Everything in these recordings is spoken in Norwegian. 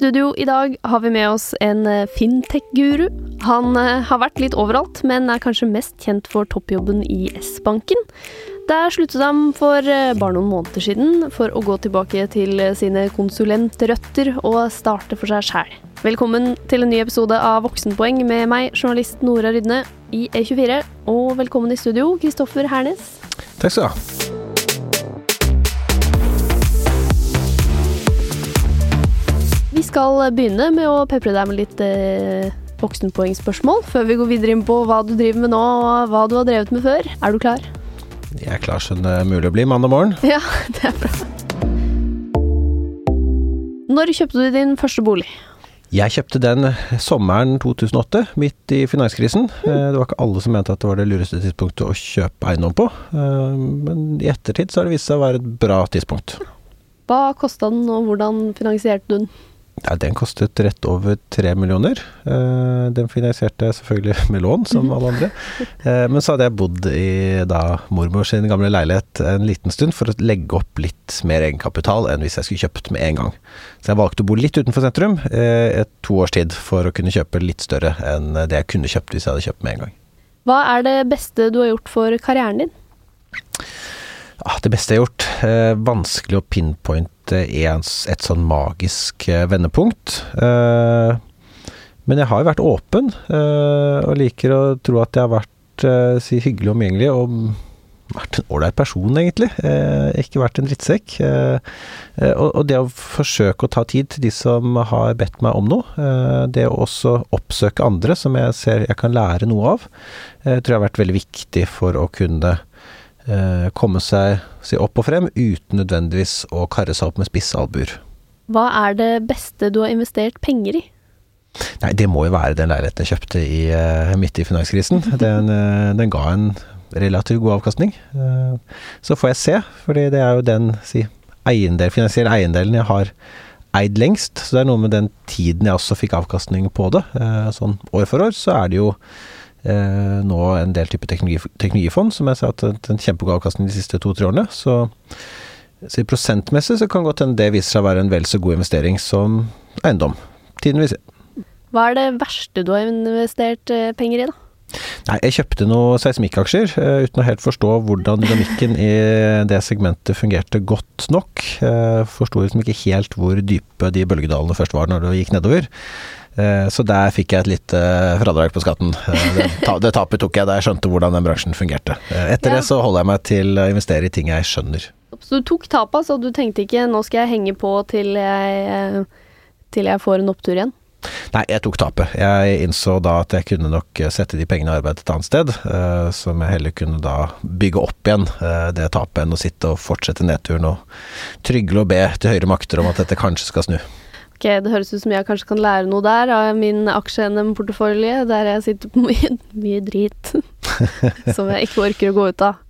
studio i dag har vi med oss en eh, fintech-guru. Han eh, har vært litt overalt, men er kanskje mest kjent for toppjobben i S-banken. Der sluttet han for eh, bare noen måneder siden for å gå tilbake til sine konsulentrøtter og starte for seg sjæl. Velkommen til en ny episode av Voksenpoeng med meg, journalist Nora Rydne i E24. Og velkommen i studio, Kristoffer Hernes. Takk skal du ha. Vi skal begynne med å pepre deg med litt eh, voksenpoengspørsmål før vi går videre inn på hva du driver med nå og hva du har drevet med før. Er du klar? Jeg er klar som det er mulig å bli mandag morgen. Ja, det er bra. Når kjøpte du din første bolig? Jeg kjøpte den sommeren 2008, midt i finanskrisen. Eh, Det var ikke alle som mente at det var det lureste tidspunktet å kjøpe eiendom på. Eh, Men i ettertid så har det vist seg å være et bra tidspunkt. Hva kosta den, og hvordan finansierte du den? Ja, den kostet rett over tre millioner. Eh, Den finansierte jeg selvfølgelig med lån, som alle andre. Eh, Men så hadde jeg bodd i da mormor sin gamle leilighet en liten stund for å legge opp litt mer egenkapital enn hvis jeg skulle kjøpt med en gang. Så jeg valgte å bo litt utenfor sentrum eh, et to års tid for å kunne kjøpe litt større enn det jeg kunne kjøpt hvis jeg hadde kjøpt med en gang. Hva er det beste du har gjort for karrieren din? Ah, det beste jeg har gjort. Eh, vanskelig å pinpointe en, er et sånn magisk eh, vendepunkt. Eh, men jeg har jo vært åpen, eh, og liker å tro at jeg har vært si hyggelig og omgjengelig, og vært en ålreit person, egentlig. Ikke vært en drittsekk. Og, det å forsøke å ta tid til de som har bedt meg om noe, det å også oppsøke andre som jeg ser jeg kan lære noe av, tror jeg har vært veldig viktig for å kunne komme seg si, opp og frem uten nødvendigvis å karre seg opp med spisse albuer. Hva er det beste du har investert penger i? Nei, det må jo være den leiligheten jeg kjøpte i, eh, midt i finanskrisen. Den, eh, den ga en relativt god avkastning. Eh, så får jeg se, fordi det er jo den si, eiendel, finansielle eiendelen jeg har eid lengst. Så det er noe med den tiden jeg også fikk avkastning på det. Eh, sånn år for år så er det jo eh, nå en del type teknologi, teknologifond som jeg sa at en kjempegod avkastning de siste to-tre årene. Så, så prosentmessig så kan godt hende det viser seg å være en vel så god investering som eiendom. Tiden vil se. Hva er det verste du har investert eh, penger i, da? Nei, jeg kjøpte noen seismikkaksjer eh, uten å helt forstå hvordan dynamikken i det segmentet fungerte godt nok. Uh, Forsto liksom ikke helt hvor dype de bølgedalene først var når det gikk nedover. Eh, så der fikk jeg et lite fradrag på skatten. Eh, det, tapet tok jeg da jeg skjønte hvordan den bransjen fungerte. Eh, etter Ja. det så holder jeg meg til å investere i ting jeg skjønner. Så du tok tapet, så du tenkte ikke 'nå skal jeg henge på til jeg, eh, til jeg får en opptur igjen'? Nei, jeg tok tapet. Jeg innså da at jeg kunne nok eh, sette de pengene i arbeid et annet sted, eh, som jeg heller kunne da bygge opp igjen eh, det tapet enn å sitte og fortsette nedturen og trygle og be til høyere makter om at dette kanskje skal snu. Ok, Det høres ut som jeg kanskje kan lære noe der av min aksje-NM-portefølje, der jeg sitter på mye, mye drit som jeg ikke orker å gå ut av.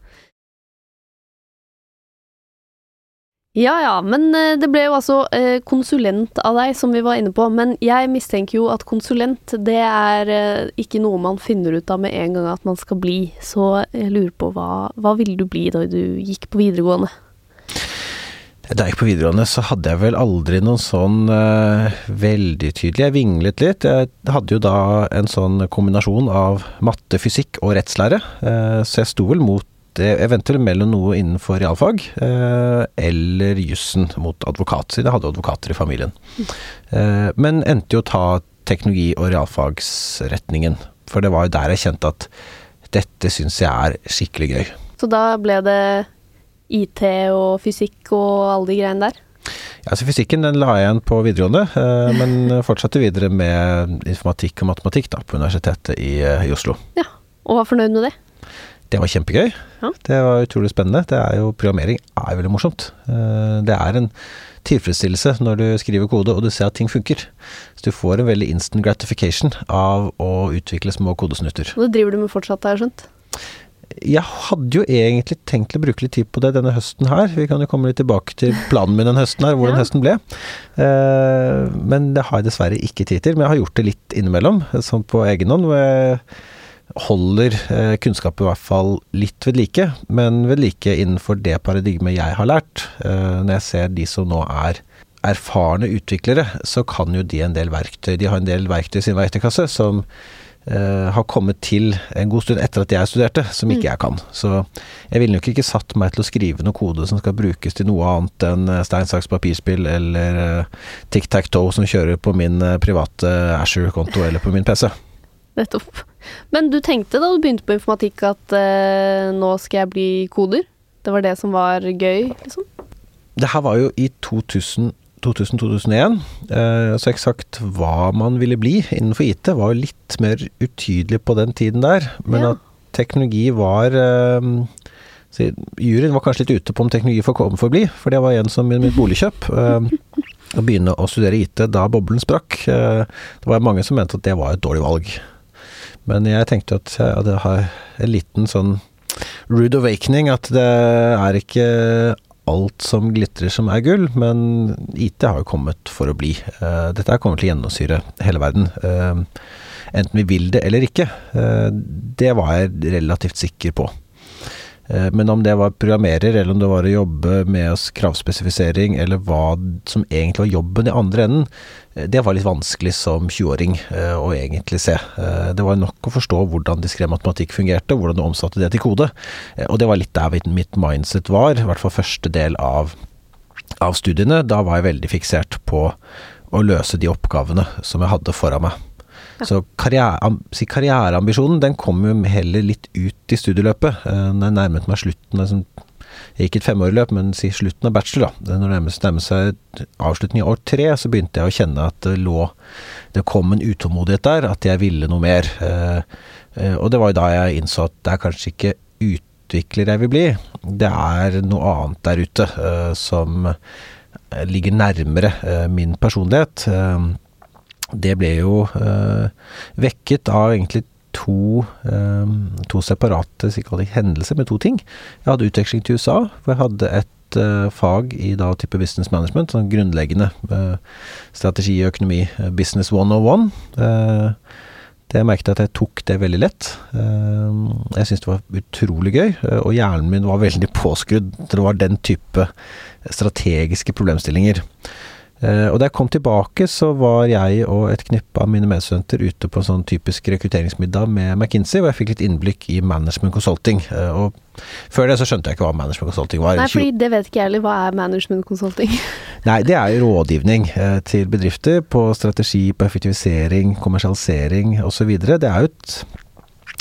Ja ja, men eh, det ble jo altså eh, konsulent av deg, som vi var inne på. Men jeg mistenker jo at konsulent, det er eh, ikke noe man finner ut av med en gang at man skal bli. Så jeg lurer på hva, hva ville du bli da du gikk på videregående? Da jeg gikk på videregående, så hadde jeg vel aldri noen sånn uh, veldig tydelig Jeg vinglet litt. Jeg hadde jo da en sånn kombinasjon av matte, fysikk og rettslære, uh, så jeg sto vel mot det eventuelt mellom noe innenfor realfag uh, eller jussen mot advokat, siden jeg hadde advokater i familien. Men endte jo å ta teknologi- og realfagsretningen, for det var jo der jeg kjente at dette syns jeg er skikkelig gøy. Så da ble det IT og fysikk og alle de greiene der? Ja, altså Fysikken den la jeg igjen på videregående, eh, men fortsatte videre med informatikk og matematikk da, på Universitetet i, Oslo. i Oslo. Og var fornøyd med det? Det var kjempegøy. Ja. Det var utrolig spennende. Det er jo, Programmering er veldig morsomt. Eh, Det er en tilfredsstillelse når du skriver kode og du ser at ting funker. Så du får en veldig instant gratification av å utvikle små kodesnutter. Og det driver du med fortsatt, har jeg skjønt? Jeg hadde jo egentlig tenkt å bruke litt tid på det denne høsten her. Vi kan jo komme litt tilbake til planen min denne høsten her, hvordan Ja. høsten ble. Eh, men det har jeg dessverre ikke tid til. Men jeg har gjort det litt innimellom, sånn på egen hånd. hvor jeg holder eh, kunnskap i hvert fall litt ved like, men ved like innenfor det paradigmet jeg har lært. Eh, når jeg ser de som nå er erfarne utviklere, så kan jo de en del verktøy. De har en del verktøy i sin verktøykasse som har kommet til en god stund etter at jeg studerte, som ikke mm. jeg kan. Så jeg ville nok ikke satt meg til å skrive noe kode som skal brukes til noe annet enn eh, stein, saks, papirspill eller uh, tic-tac-toe som kjører på min private Asher-konto eller på min PC. Nettopp. Men du tenkte da du begynte på informatikk at nå skal jeg bli koder? Det var det som var gøy, liksom? Det her var jo i 2000 2000-2001. Eh, så eksakt hva man ville bli innenfor IT var jo litt mer utydelig på den tiden der. Men ja. at teknologi var så Juryen var kanskje litt ute på om teknologi får komme for å bli, for det var igjen som i mitt boligkjøp. Eh, å begynne å studere IT da boblen sprakk. Eh, det var mange som mente at det var et dårlig valg. Men jeg tenkte at jeg hadde en liten sånn rude awakening, at det er ikke alt som glitrer som er gull, men IT har jo kommet for å bli. Dette dette kommer til å gjennomsyre hele verden. Uh, enten vi vil det eller ikke. Uh, det var jeg relativt sikker på. Eh, men om det var programmerer, eller om det var å jobbe med kravspesifisering, eller hva som egentlig var jobben i andre enden, eh, det var litt vanskelig som 20-åring eh, å egentlig se. Det var nok å forstå hvordan diskré matematikk fungerte, hvordan du omsatte det til kode. Og det var litt der mitt mindset var, i hvert fall første del av, av studiene. Da var jeg veldig fiksert på å løse de oppgavene som jeg hadde foran meg. Så karriere, si karriereambisjonen den kom jo heller litt ut i studieløpet. Eh, når jeg nærmet meg slutten liksom, Jeg gikk et femårig løp, men si slutten av bachelor, da. Når det nærmet, nærmet seg avslutning av år tre, så begynte jeg å kjenne at det lå Det kom en utålmodighet der, at jeg ville noe mer. Eh, eh, og det var jo da jeg innså at det er kanskje ikke utvikler jeg vil bli, det er noe annet der ute som ligger nærmere min personlighet det ble jo øh, vekket av egentlig to, øh, to separate hendelser med to ting. Jeg hadde utveksling til USA, hvor jeg hadde et øh, fag i da type business management, sånn grunnleggende strategi og økonomi, business 101. Uh, det merket at jeg tok det veldig lett. Jeg syntes det var utrolig gøy, og hjernen min var veldig påskrudd. til Det var den type strategiske problemstillinger. Uh, og da jeg kom tilbake, så var jeg og et knippe av mine medstudenter ute på en sånn typisk rekrutteringsmiddag med McKinsey, hvor jeg fikk litt innblikk i management consulting. Uh, og før det så skjønte jeg ikke hva management consulting var. Nei, fordi det vet ikke jeg heller. Hva er management consulting? Nei, det er jo rådgivning uh, til bedrifter på strategi, på effektivisering, kommersialisering osv. Det er jo et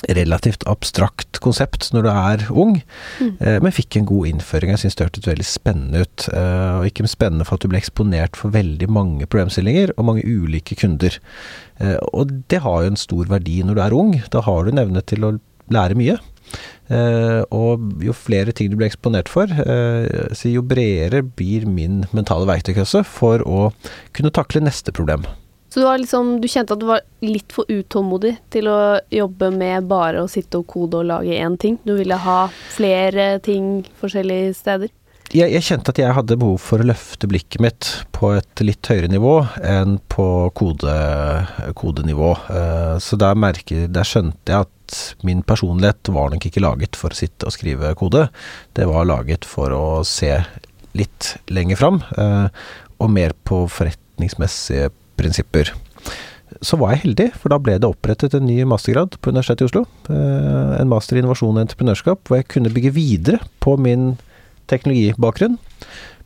relativt abstrakt konsept når du er ung, mm. eh, men fikk en god innføring. Jeg syns det hørtes veldig spennende ut. Eh, og ikke spennende for at du ble eksponert for veldig mange problemstillinger og mange ulike kunder. Eh, og det har jo en stor verdi når du er ung. Da har du en evne til å lære mye. Og jo flere ting du blir eksponert for, så jo bredere blir min mentale verktøykasse for å kunne takle neste problem. Så du, liksom, du, kjente at du var litt for utålmodig til å jobbe med bare å sitte og kode og lage én ting? Du ville ha flere ting forskjellige steder? Jeg, jeg, kjente at jeg hadde behov for å løfte blikket mitt på et litt høyere nivå enn på kode, kodenivå. Eh, så der, merke, der skjønte jeg at min personlighet var nok ikke laget for å sitte og skrive kode. Det var laget for å se litt lenger fram, eh, og mer på forretningsmessige prinsipper. Så var jeg heldig, for da ble det opprettet en ny mastergrad på Universitetet i Oslo. Eh, en master i innovasjon og entreprenørskap, hvor jeg kunne bygge videre på min teknologibakgrunn.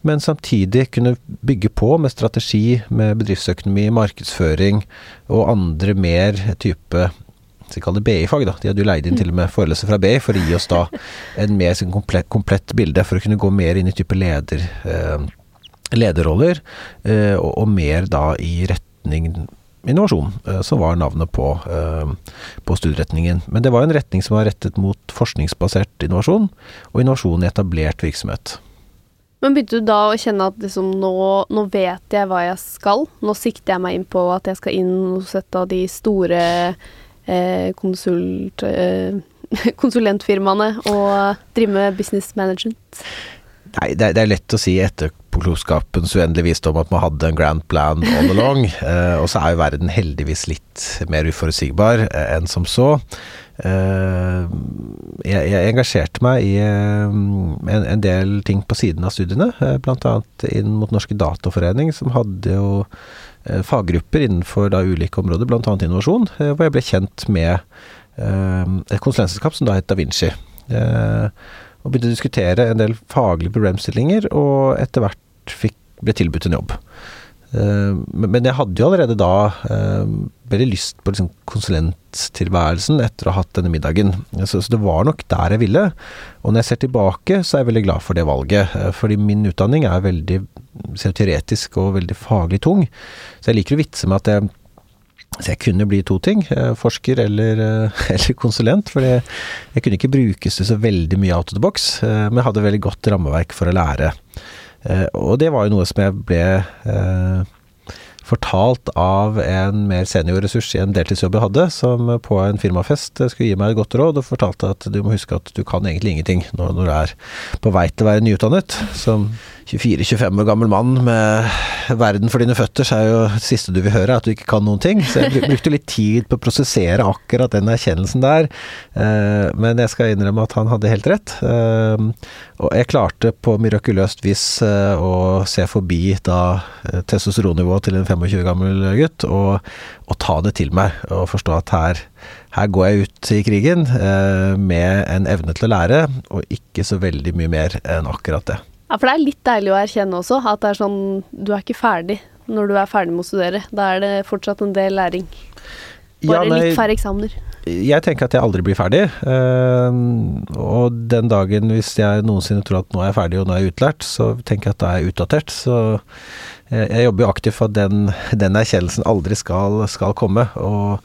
Men samtidig kunne bygge på med strategi, med bedriftsøkonomi, markedsføring og andre mer type så kaller BI-fag, da. De hadde jo leid inn til og med forelesere fra BI for å gi oss da en mer sånn komplett, komplett, bilde, for å kunne gå mer inn i type leder, eh, lederroller, eh, og, mer da i retning innovasjon, eh, som var navnet på, eh, på studieretningen. Men det var en retning som var rettet mot forskningsbasert innovasjon, og innovasjon i etablert virksomhet. Men begynte du da å kjenne at liksom, nå, nå, vet jeg hva jeg skal? Nå sikter jeg meg inn på at jeg skal inn hos et av de store eh, konsult, eh, konsulentfirmaene og drive med business management? Nei, det det er, lett å si etterpåklokskapens uendelige visdom at man hadde en grand plan all along. Eh, og så er jo verden heldigvis litt mer uforutsigbar eh, enn som så. Eh, jeg, jeg, engasjerte meg i eh, en, en, del ting på siden av studiene, uh, bl.a. inn mot Norske Dataforening, som hadde jo faggrupper innenfor da ulike områder, bl.a. innovasjon, hvor jeg ble kjent med et konsulentselskap som da het Da Vinci. Og begynte å diskutere en del faglige problemstillinger, og etter hvert fikk, ble tilbudt en jobb. Eh, men jeg hadde jo allerede da eh, veldig lyst på liksom konsulenttilværelsen etter å ha hatt denne middagen. Så, det var nok der jeg ville. Og når jeg ser tilbake, så er jeg veldig glad for det valget. Eh, fordi min utdanning er veldig teoretisk og veldig faglig tung. Så jeg liker å vitse med at jeg så jeg kunne bli to ting, forsker eller, eller konsulent. For jeg kunne ikke brukes til så veldig mye out of the box, men jeg hadde veldig godt rammeverk for å lære. Eh, og det var jo noe som jeg ble eh, fortalt av en mer seniorressurs i en deltidsjobb jeg hadde, som på en firmafest skulle gi meg et godt råd, og fortalte at du må huske at du kan egentlig ingenting når du er på vei til å være nyutdannet. Som 24-25 år gammel mann med verden for dine føtter, så er jo det siste du vil høre, at du ikke kan noen ting. Så jeg brukte litt tid på å prosessere akkurat den erkjennelsen der. Eh, men jeg skal innrømme at han hadde helt rett. Eh, og jeg klarte på mirakuløst vis eh, å se forbi da testosteronnivået til en 25 år gammel gutt, og, og, ta det til meg. Og forstå at her, her går jeg ut i krigen med en evne til å lære, og ikke så veldig mye mer enn akkurat det. Ja, for det er litt deilig å erkjenne også, at det er sånn Du er ikke ferdig når du er ferdig med å studere. Da er det fortsatt en del læring. Bare ja, nei, litt færre eksamener. Jeg tenker at jeg aldri blir ferdig. Uh, og den dagen hvis jeg noensinne tror at nå er jeg ferdig og nå er jeg utlært, så tenker jeg at da er jeg utdatert. Så jeg, jeg jobber jo aktivt for at den, den erkjennelsen aldri skal, skal, komme. Og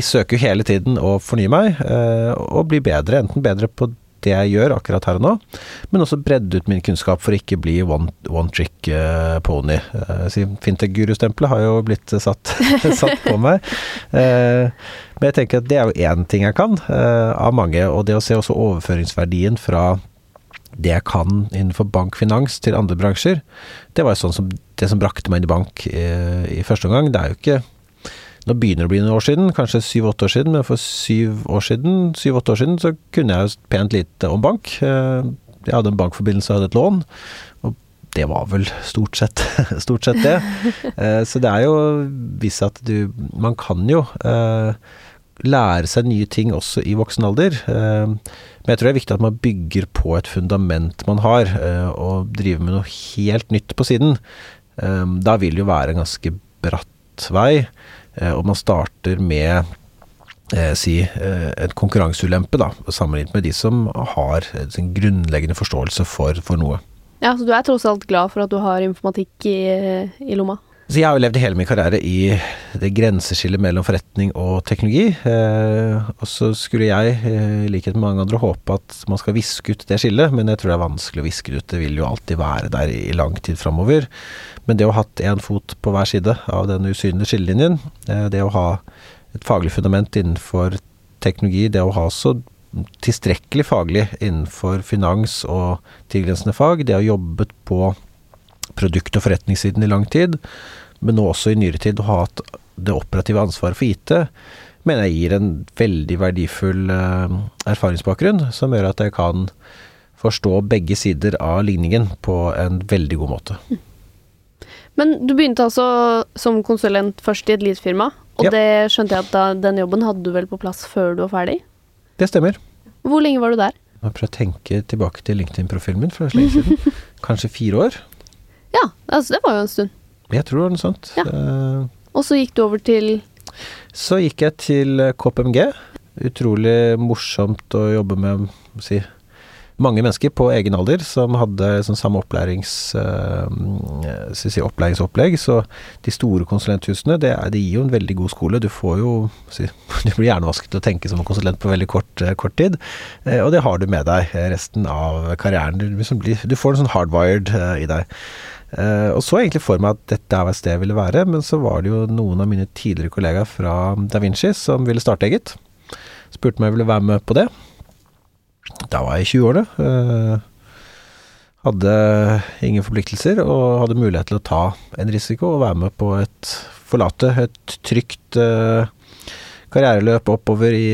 søker jo hele tiden å fornye meg uh, og bli bedre. Enten bedre på det jeg gjør akkurat her og nå, men også bredde ut min kunnskap for å ikke bli one, one trick uh, pony. Uh, Fintech-gurustempelet har jo blitt satt, satt på meg. Uh, men jeg tenker at det er jo én ting jeg kan, av mange. Og det å se også overføringsverdien fra det jeg kan innenfor bankfinans til andre bransjer, det var jo sånn som det som brakte meg inn i bank i første omgang. Det er jo ikke nå begynner det å bli noen år siden, kanskje syv-åtte år siden, men for syv år syv-åtte år siden så kunne jeg jo pent lite om bank. Eh, jeg hadde en bankforbindelse og hadde et lån, og det var vel stort sett, stort sett det. Eh, så det er jo visst at du Man kan jo eh, lære seg nye ting også i voksen alder. Men jeg tror det er viktig at man bygger på et fundament man har, og driver med noe helt nytt på siden. Da vil det jo være en ganske bratt vei. Eh, og man starter med eh, si eh, en konkurranseulempe, da, sammenlignet med de som har en grunnleggende forståelse for, for, noe. Ja, Så du er tross alt glad for at du har informatikk i, i lomma? Så jeg har jo levd hele min karriere i det grenseskillet mellom forretning og teknologi. Eh, og så skulle jeg, i likhet med mange andre, håpe at man skal viske ut det skillet, men jeg tror det er vanskelig å viske det ut. Det vil jo alltid være der i lang tid framover. Men det å ha hatt én fot på hver side av den usynlige skillelinjen, eh, det å ha et faglig fundament innenfor teknologi, det å ha så tilstrekkelig faglig innenfor finans og tilgrensende fag, det å ha jobbet på produkt- og forretningssiden i lang tid, men nå også i nyere tid å ha hatt det operative ansvaret for IT, mener jeg gir en veldig verdifull eh, erfaringsbakgrunn, som gjør at jeg kan forstå begge sider av ligningen på en veldig god måte. Men du begynte altså som konsulent først i et lead-firma, og ja. det skjønte jeg at da, den jobben hadde du vel på plass før du var ferdig? Det stemmer. Hvor lenge var du der? Jeg prøver å tenke tilbake til LinkedIn-profilen min for så lenge siden. Kanskje fire år. Ja, altså det var jo en stund. Jeg tror det var noe sånt. Ja. Og så gikk du over til Så gikk jeg til KPMG. Utrolig morsomt å jobbe med si, mange mennesker på egen alder som hadde sånn samme opplærings, uh, si, opplæringsopplegg. Så de store konsulenthusene, det, det, gir jo en veldig god skole. Du får jo si, Du blir hjernevasket til å tenke som en konsulent på veldig kort, uh, kort tid. Eh, og det har du med deg resten av karrieren. Du, liksom blir, du får en sånn hardwired i deg. og så egentlig for meg at dette er et sted jeg ville være, men så var det jo noen av mine tidligere kollegaer fra Da Vinci som ville starte eget. Spurte om jeg ville være med på det. Da var jeg i 20-årene. da. hadde ingen forpliktelser og hadde mulighet til å ta en risiko og være med på et Forlate et trygt uh, karriereløp oppover i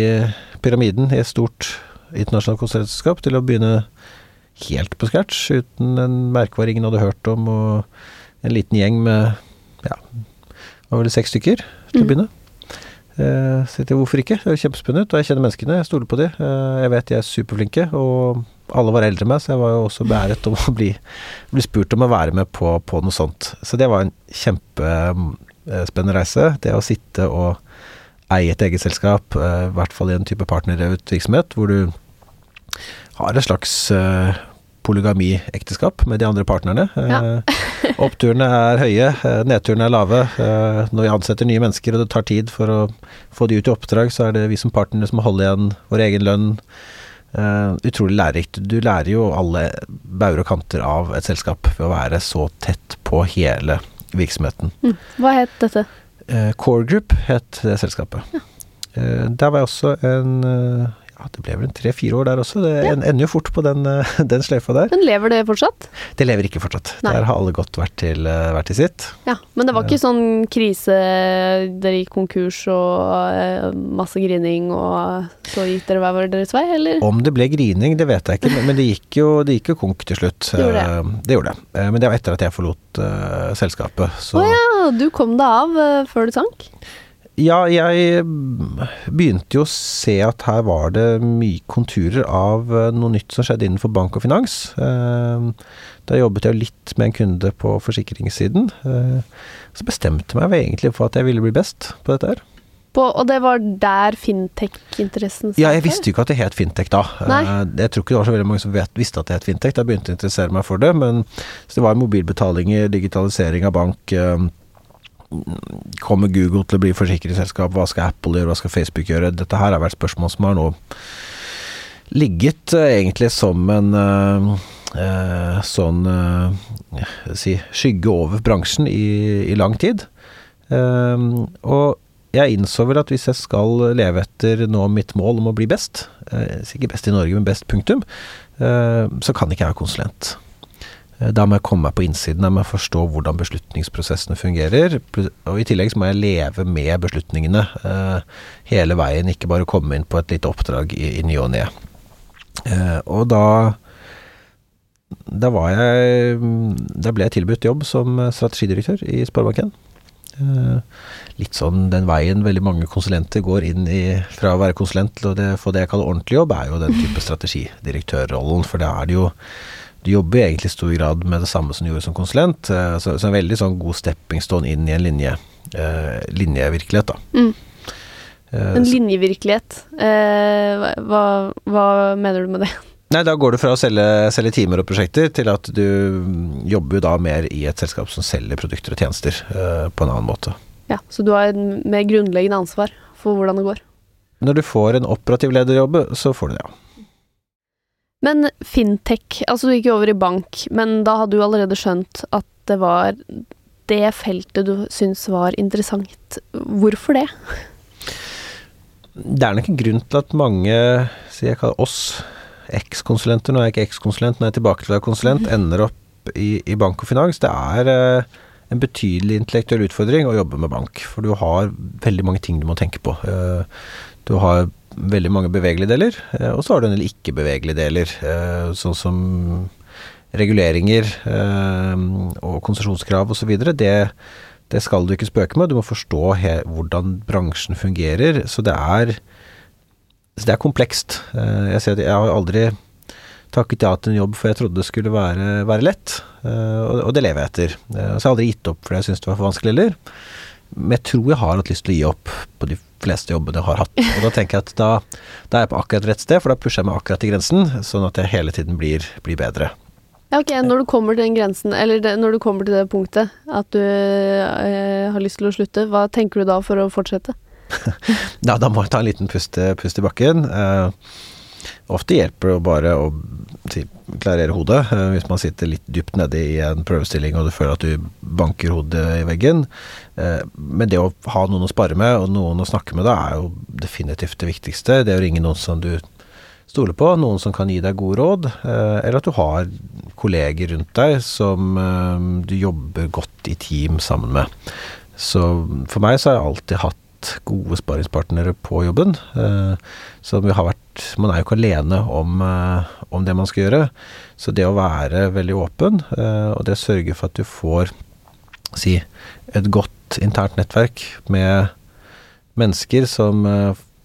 pyramiden i et stort internasjonalt konsertselskap til å begynne helt på scratch, uten en merkevare ingen hadde hørt om, og en liten gjeng med ja, det var vel seks stykker til å mm. Uh, så jeg hvorfor ikke? Det er kjempespennende ut, og jeg kjenner menneskene, jeg stoler på de. Uh, jeg vet de er superflinke, og alle var eldre enn meg, så jeg var jo også beæret om å bli, bli, spurt om å være med på, på, noe sånt. Så det var en kjempespennende reise. Det å sitte og eie et eget selskap, uh, i hvert fall i en type partnerrevet virksomhet, hvor du har et slags polygamiekteskap med de andre partnerne. Ja. Eh, oppturene er høye, eh, nedturene er lave. Eh, når vi ansetter nye mennesker og det tar tid for å få de ut i oppdrag, så er det vi som partnere som må holde igjen vår egen lønn. utrolig lærerikt. Du lærer jo alle bauger og kanter av et selskap ved å være så tett på hele virksomheten. Mm. Hva het dette? Core Group het det selskapet. Ja. Der var jeg også en ja, det ble vel tre-fire år der også. Det ja. ender jo fort på den, eh, den, sløyfa der. Men lever det fortsatt? Det lever ikke fortsatt. Nei. Der har alle godt vært til, eh, vært til sitt. Ja, Men det var ikke sånn krise, dere gikk konkurs og uh, masse grining, og så gikk dere hver deres vei, eller? Om det ble grining, det vet jeg ikke, men det gikk jo, det gikk jo konk til slutt. Det gjorde det. Uh, det gjorde det. Men det var etter at jeg forlot uh, selskapet. Å oh, ja, du kom deg av før du sank? Ja, jeg begynte jo å se at her var det mye konturer av eh, noe nytt som skjedde innenfor bank og finans. Eh, da jobbet jeg litt med en kunde på forsikringssiden. Eh, så bestemte jeg meg egentlig for at jeg ville bli best på dette her. På, og det var der fintech-interessen startet? Ja, jeg visste jo ikke at det het fintech da. Nei. Jeg tror ikke det var så veldig mange som vet, visste at det het fintech. Da begynte jeg å interessere meg for det. Men det var mobilbetalinger, digitalisering av bank Kommer Google til å bli forsikringsselskap? Hva skal Apple gjøre? Hva skal Facebook gjøre? Dette her har vært spørsmål som har nå ligget uh, egentlig som en uh, uh, sånn si, skygge over bransjen i, i lang tid. og jeg innså vel at hvis jeg skal leve etter nå mitt mål om å bli best, ikke best i Norge, men best punktum, så kan ikke jeg være konsulent. Eh, da må jeg komme meg på innsiden, da må jeg forstå hvordan beslutningsprosessene fungerer. Og i tillegg så må jeg leve med beslutningene eh, hele veien, ikke bare komme inn på et lite oppdrag i, i ny og ne. Eh, og da da var jeg Da ble jeg tilbudt jobb som strategidirektør i Sparebanken. Litt sånn den veien veldig mange konsulenter går inn i fra å være konsulent til å få det jeg kaller ordentlig jobb, er jo den type strategidirektørrollen. For da er det jo du jobber egentlig i stor grad med det samme som du gjorde som konsulent. Eh, så, så en veldig sånn god stepping stone inn i en linje, uh, linjevirkelighet, da. Mm. Uh, en linjevirkelighet, uh, hva, hva, mener du med det? Nei, da går du fra å selge, selge timer og prosjekter til at du jobber da mer i et selskap som selger produkter og tjenester på en annen måte. Ja, så du har en mer grunnleggende ansvar for hvordan det går? Når du får en operativ lederjobb, så får du det, ja. Men fintech, altså du gikk jo over i bank, men da hadde du allerede skjønt at det var det feltet du syns var interessant. Hvorfor det? Det er nok en grunn til at mange, sier jeg kaller oss, ekskonsulenter, nå er jeg ikke ekskonsulent, nå er jeg tilbake til å være konsulent, mhm. ender opp i, i, bank og finans. Det er eh, en betydelig intellektuell utfordring å jobbe med bank, for du har veldig mange ting du må tenke på. Eh, du har veldig mange bevegelige deler, eh, og så har du en del ikke-bevegelige deler, eh, sånn som reguleringer eh, og konsesjonskrav osv. Det, det skal du ikke spøke med, du må forstå hvordan bransjen fungerer. Så det er, så det er komplekst. Jeg, ser at jeg har aldri takket ja til en jobb for jeg trodde det skulle være, være lett, og, det lever jeg etter. Så jeg har aldri gitt opp fordi jeg syns det var for vanskelig heller. Men jeg tror jeg har hatt lyst til å gi opp på de fleste jobbene har hatt. Og da tenker jeg at da, da er jeg på akkurat rett sted, for da pusher jeg meg akkurat til grensen, sånn at jeg hele tiden blir, blir bedre. Ja, ok, Når du kommer til den grensen, eller det, når du kommer til det punktet at du øh, har lyst til å slutte, hva tenker du da for å fortsette? ja, da må jeg ta en liten pust, pust i bakken. Uh, Ofte hjelper det bare å klarere hodet, eh, hvis man sitter litt dypt nede i en prøvestilling og du føler at du banker hodet i veggen. Eh, men det å ha noen å spare med og noen å snakke med, da er jo definitivt det viktigste. Det å ringe noen som du stoler på, noen som kan gi deg gode råd, eh, eller at du har kolleger rundt deg som du jobber godt i team sammen med. Så for meg så har jeg alltid hatt gode sparingspartnere på jobben. Så vi har vært Man er jo ikke alene om, om det man skal gjøre. Så det å være veldig åpen, og det å sørge for at du får si et godt internt nettverk med mennesker som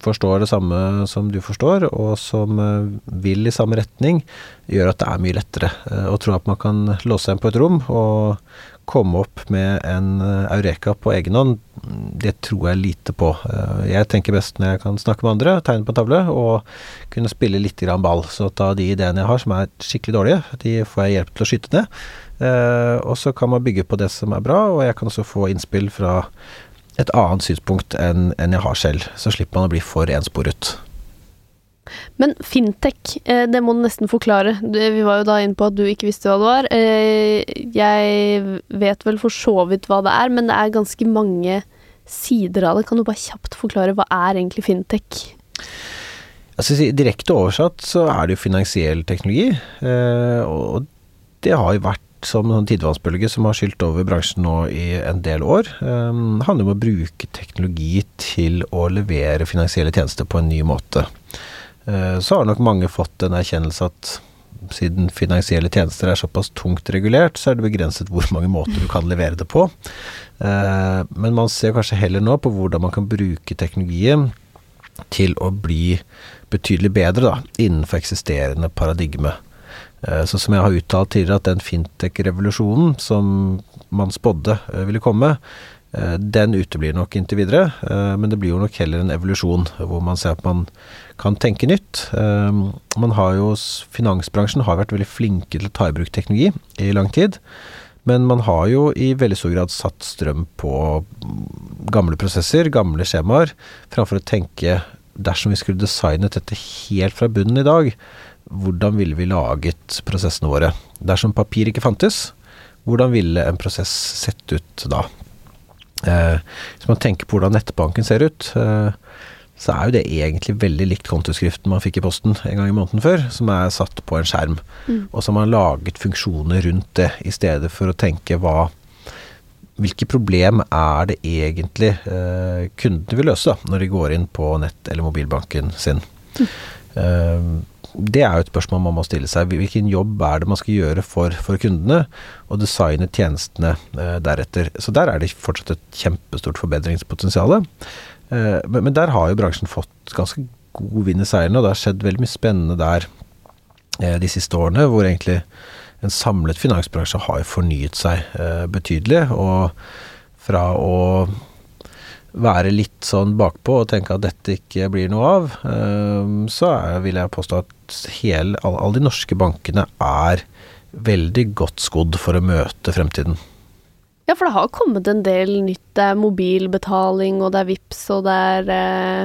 forstår det samme som du forstår, og som eh, vil i samme retning, gjør at det er mye lettere. Eh, å tro at man kan låse seg inn på et rom og komme opp med en eh, eureka på egen hånd, det tror jeg lite på. Jeg tenker best når jeg kan snakke med andre, tegne på en tavle og kunne spille litt grann ball. Så ta de ideene jeg har som er skikkelig dårlige, de får jeg hjelp til å skyte ned. Og så kan man bygge på det som er bra, og jeg kan også få innspill fra et annet synspunkt enn jeg har selv. Så slipper man å bli for ensporet. Men fintech, eh, det må du nesten forklare. Vi var jo da inne på at du ikke visste hva det var. Eh, jeg vet vel for så vidt hva det er, men det er ganske mange sider av det. Kan du bare kjapt forklare hva er egentlig fintech? Altså, direkte oversatt så er det jo finansiell teknologi, eh, og det har jo vært som en tidevannsbølge som har skylt over bransjen nå i en del år. Det handler om å bruke teknologi til å levere finansielle tjenester på en ny måte. Uh, så har nok mange fått en erkjennelse at siden finansielle tjenester er såpass tungt regulert, så er det begrenset hvor mange måter du kan levere det på. Uh, men man ser kanskje heller nå på hvordan man kan bruke teknologien til å bli betydelig bedre da, innenfor eksisterende paradigme. Eh, så som jeg har uttalt tidligere, at den fintech-revolusjonen som man spådde eh, ville komme, eh, den uteblir nok inntil videre. Men det blir jo nok heller en evolusjon, hvor man ser at man kan tenke nytt. Man har jo, Finansbransjen har vært veldig flinke til å ta i bruk teknologi i lang tid. Men man har jo i veldig stor grad satt strøm på gamle prosesser, gamle skjemaer, framfor å tenke dersom vi skulle designet dette helt fra bunnen i dag, hvordan ville vi laget prosessene våre? Dersom papir ikke fantes, hvordan ville en prosess sett ut da? Eh, hvis man tenker på hvordan nettbanken ser ut, eh, så er jo det egentlig veldig likt kontoskriften man fikk i posten en gang i måneden før, som er satt på en skjerm. Mm. Og så har man laget funksjoner rundt det, i stedet for å tenke hva Hvilke problem er det egentlig eh, kundene vil løse da, når de går inn på nett- eller mobilbanken sin? Mm. Det er jo et spørsmål man må stille seg. Hvilken jobb er det man skal gjøre for, for kundene, og designe tjenestene eh, deretter. Så der er det fortsatt et kjempestort forbedringspotensial. Eh, men, men, der har jo bransjen fått ganske god vind i seilene, og det har skjedd veldig mye spennende der eh, de siste årene, hvor egentlig en samlet finansbransje har fornyet seg eh, betydelig. Og fra å være litt sånn bakpå og tenke at dette ikke blir noe av, eh, så vil jeg påstå at hele, alle de norske bankene er veldig godt skodd for å møte fremtiden. Ja, for det har kommet en del nytt. Det er mobilbetaling, og det er VIPS, og det er eh,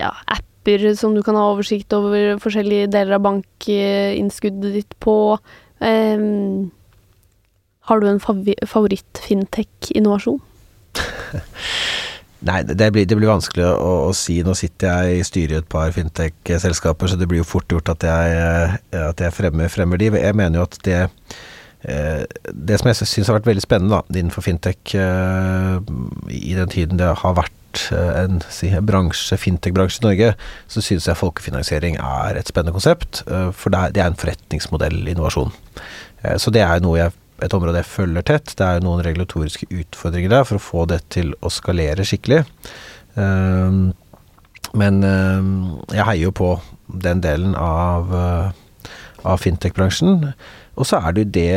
ja, apper som du kan ha oversikt over forskjellige deler av bankinnskuddet ditt på. Eh, har du en favoritt-fintech-innovasjon? Nei, det blir, det blir vanskelig å, å, si. Nå sitter jeg i styret i et par fintech-selskaper, så det blir jo fort gjort at jeg, eh, at jeg fremmer, fremmer, de. Jeg mener jo at det eh, det som jeg syns har vært veldig spennende da, innenfor fintech eh, i den tiden det har vært en bransje, fintech-bransje i Norge, så syns jeg folkefinansiering er et spennende konsept. For det er, en forretningsmodell innovasjon. Så det er noe jeg et område jeg følger tett. Det er jo noen regulatoriske utfordringer der for å få det til å skalere skikkelig. Um, men um, jeg heier jo på den delen av, uh, av fintech-bransjen. Og så er det jo det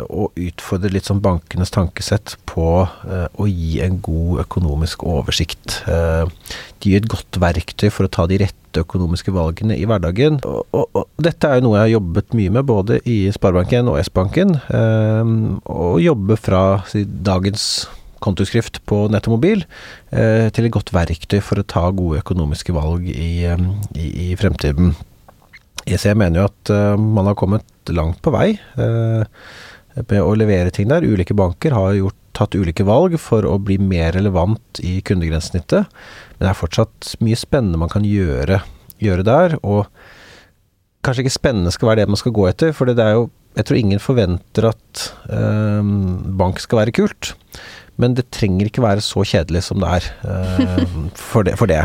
å utfordre litt sånn bankenes tankesett på eh, å gi en god økonomisk oversikt. Eh, de gir et godt verktøy for å ta de rette økonomiske valgene i hverdagen. Og, og, og dette er jo noe jeg har jobbet mye med både i Sparebanken og S-banken. Eh, å jobbe fra si, dagens kontoskrift på nett og mobil til et godt verktøy for å ta gode økonomiske valg i, i, i fremtiden. Jeg mener jo at man har kommet langt på vei. Uh, med å levere ting der. Ulike banker har gjort, tatt ulike valg for å bli mer relevant i kundegrensesnittet. Men det er fortsatt mye spennende man kan gjøre gjøre der. Og kanskje ikke spennende skal være det man skal gå etter, for det er jo Jeg tror ingen forventer at øh, bank skal være kult. Men det trenger ikke være så kjedelig som det er øh, for, det, for det.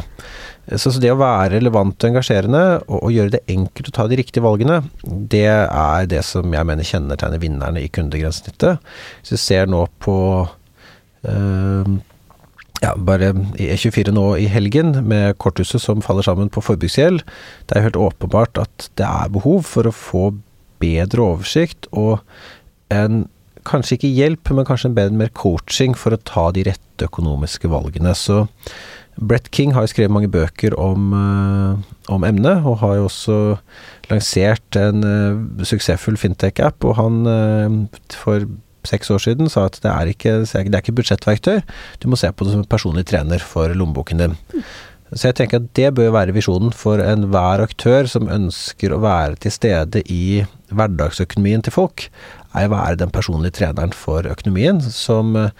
Så, så, det å være relevant og engasjerende, og, og, gjøre det enkelt å ta de riktige valgene, det er det som jeg mener kjennetegner vinnerne i kundegrensesnittet. Hvis vi ser nå på øh, ja, bare E24 nå i helgen, med korthuset som faller sammen på forbruksgjeld. Det er helt åpenbart at det er behov for å få bedre oversikt og en kanskje ikke hjelp, men kanskje en bedre mer coaching for å ta de rette økonomiske valgene. Så Brett King har jo skrevet mange bøker om, uh, om emnet, og har jo også lansert en uh, suksessfull fintech-app. Og han uh, for seks år siden sa at det er, ikke, det er ikke budsjettverktøy, du må se på det som en personlig trener for lommeboken din. Så jeg tenker at det bør være visjonen for enhver aktør som ønsker å være til stede i hverdagsøkonomien til folk, er å være den personlige treneren for økonomien som eh,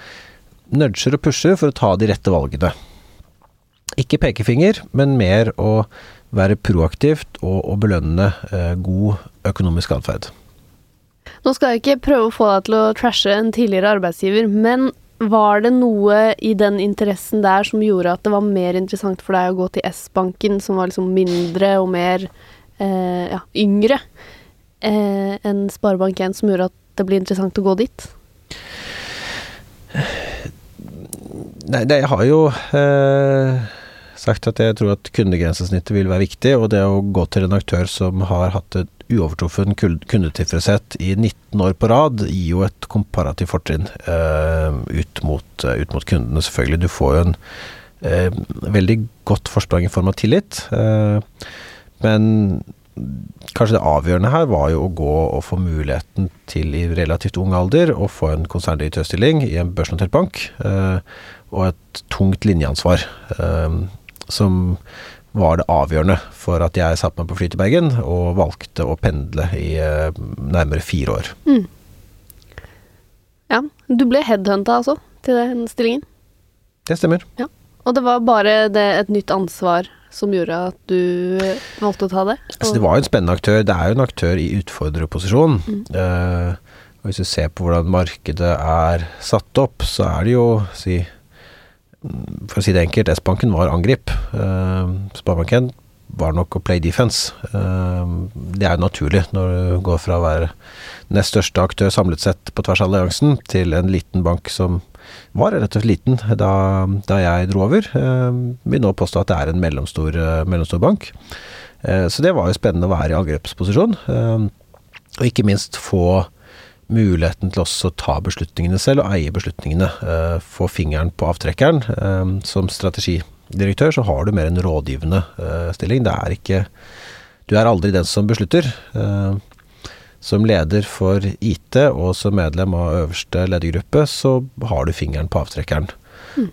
nudger og pusher for å ta de rette valgene. Ikke pekefinger, men mer å være proaktivt og, og belønne eh, god økonomisk atferd. Nå skal jeg ikke prøve å få deg til å trashe en tidligere arbeidsgiver, men var det noe i den interessen der som gjorde at det var mer interessant for deg å gå til S-banken, som var liksom mindre og mer eh, ja, yngre, eh, enn Sparebank1, som gjorde at det ble interessant å gå dit? Nei, det, jeg har jo eh, sagt at jeg tror at kundegrensesnittet vil være viktig, og det å gå til en aktør som har hatt et uovertruffen kundetilfredshet i 19 år på rad gir jo et komparativt fortrinn uh, ut, uh, ut, mot kundene, selvfølgelig. Du får jo en uh, veldig godt forsprang i form av tillit. men kanskje det avgjørende her var jo å gå og få muligheten til i relativt ung alder å få en konserndirektørstilling i en børsnotert bank, og et tungt linjeansvar. Som var det avgjørende for at jeg satte meg på fly til Bergen og valgte å pendle i uh, nærmere fire år. Mm. Ja. Du ble headhunta altså til den stillingen? Det stemmer. Ja. Og det var bare det, et nytt ansvar som gjorde at du valgte å ta det? Altså, det var jo en spennende aktør. Det er jo en aktør i utfordrerposisjon. Mm. Uh, hvis du ser på hvordan markedet er satt opp, så er det jo si for å si det enkelt, S-banken var angrip. Uh, Sparebanken var nok å play defense. Uh, det er jo naturlig når du går fra å være nest største aktør samlet sett på tvers av alliansen, til en liten bank som var rett og slett liten da, da jeg dro over. Uh, vil nå påstå at det er en mellomstor, mellomstor bank. Så det var jo spennende å være i angrepsposisjon. og ikke minst få muligheten til også å ta beslutningene selv og eie beslutningene. Uh, få fingeren på avtrekkeren. Uh, som strategidirektør så har du mer en rådgivende uh, stilling. Det er ikke Du er aldri den som beslutter. som leder for IT og som medlem av øverste ledergruppe, så har du fingeren på avtrekkeren. Mm.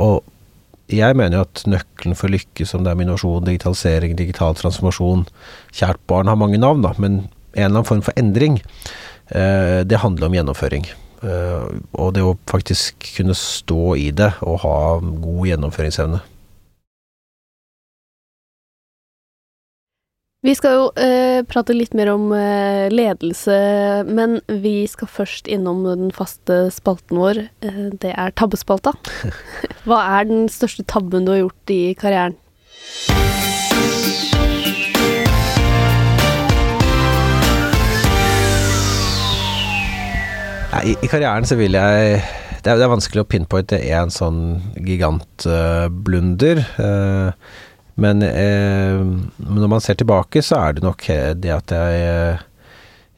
og jeg mener jo at nøkkelen for lykke som det er med innovasjon, digitalisering, digital transformasjon Kjært barn har mange navn, da, men en eller annen form for endring Eh, det handler om gjennomføring. Eh, og det å faktisk kunne stå i det og ha god gjennomføringsevne. Vi skal jo eh, prate litt mer om eh, ledelse, men vi skal først innom den faste spalten vår. Eh, det er tabbespalta. Hva er den største tabben du har gjort i karrieren? Nei, i, karrieren så vil jeg det er, det er vanskelig å pinpointe én sånn gigantblunder. Uh, men uh, når man ser tilbake, så er det nok det at jeg uh,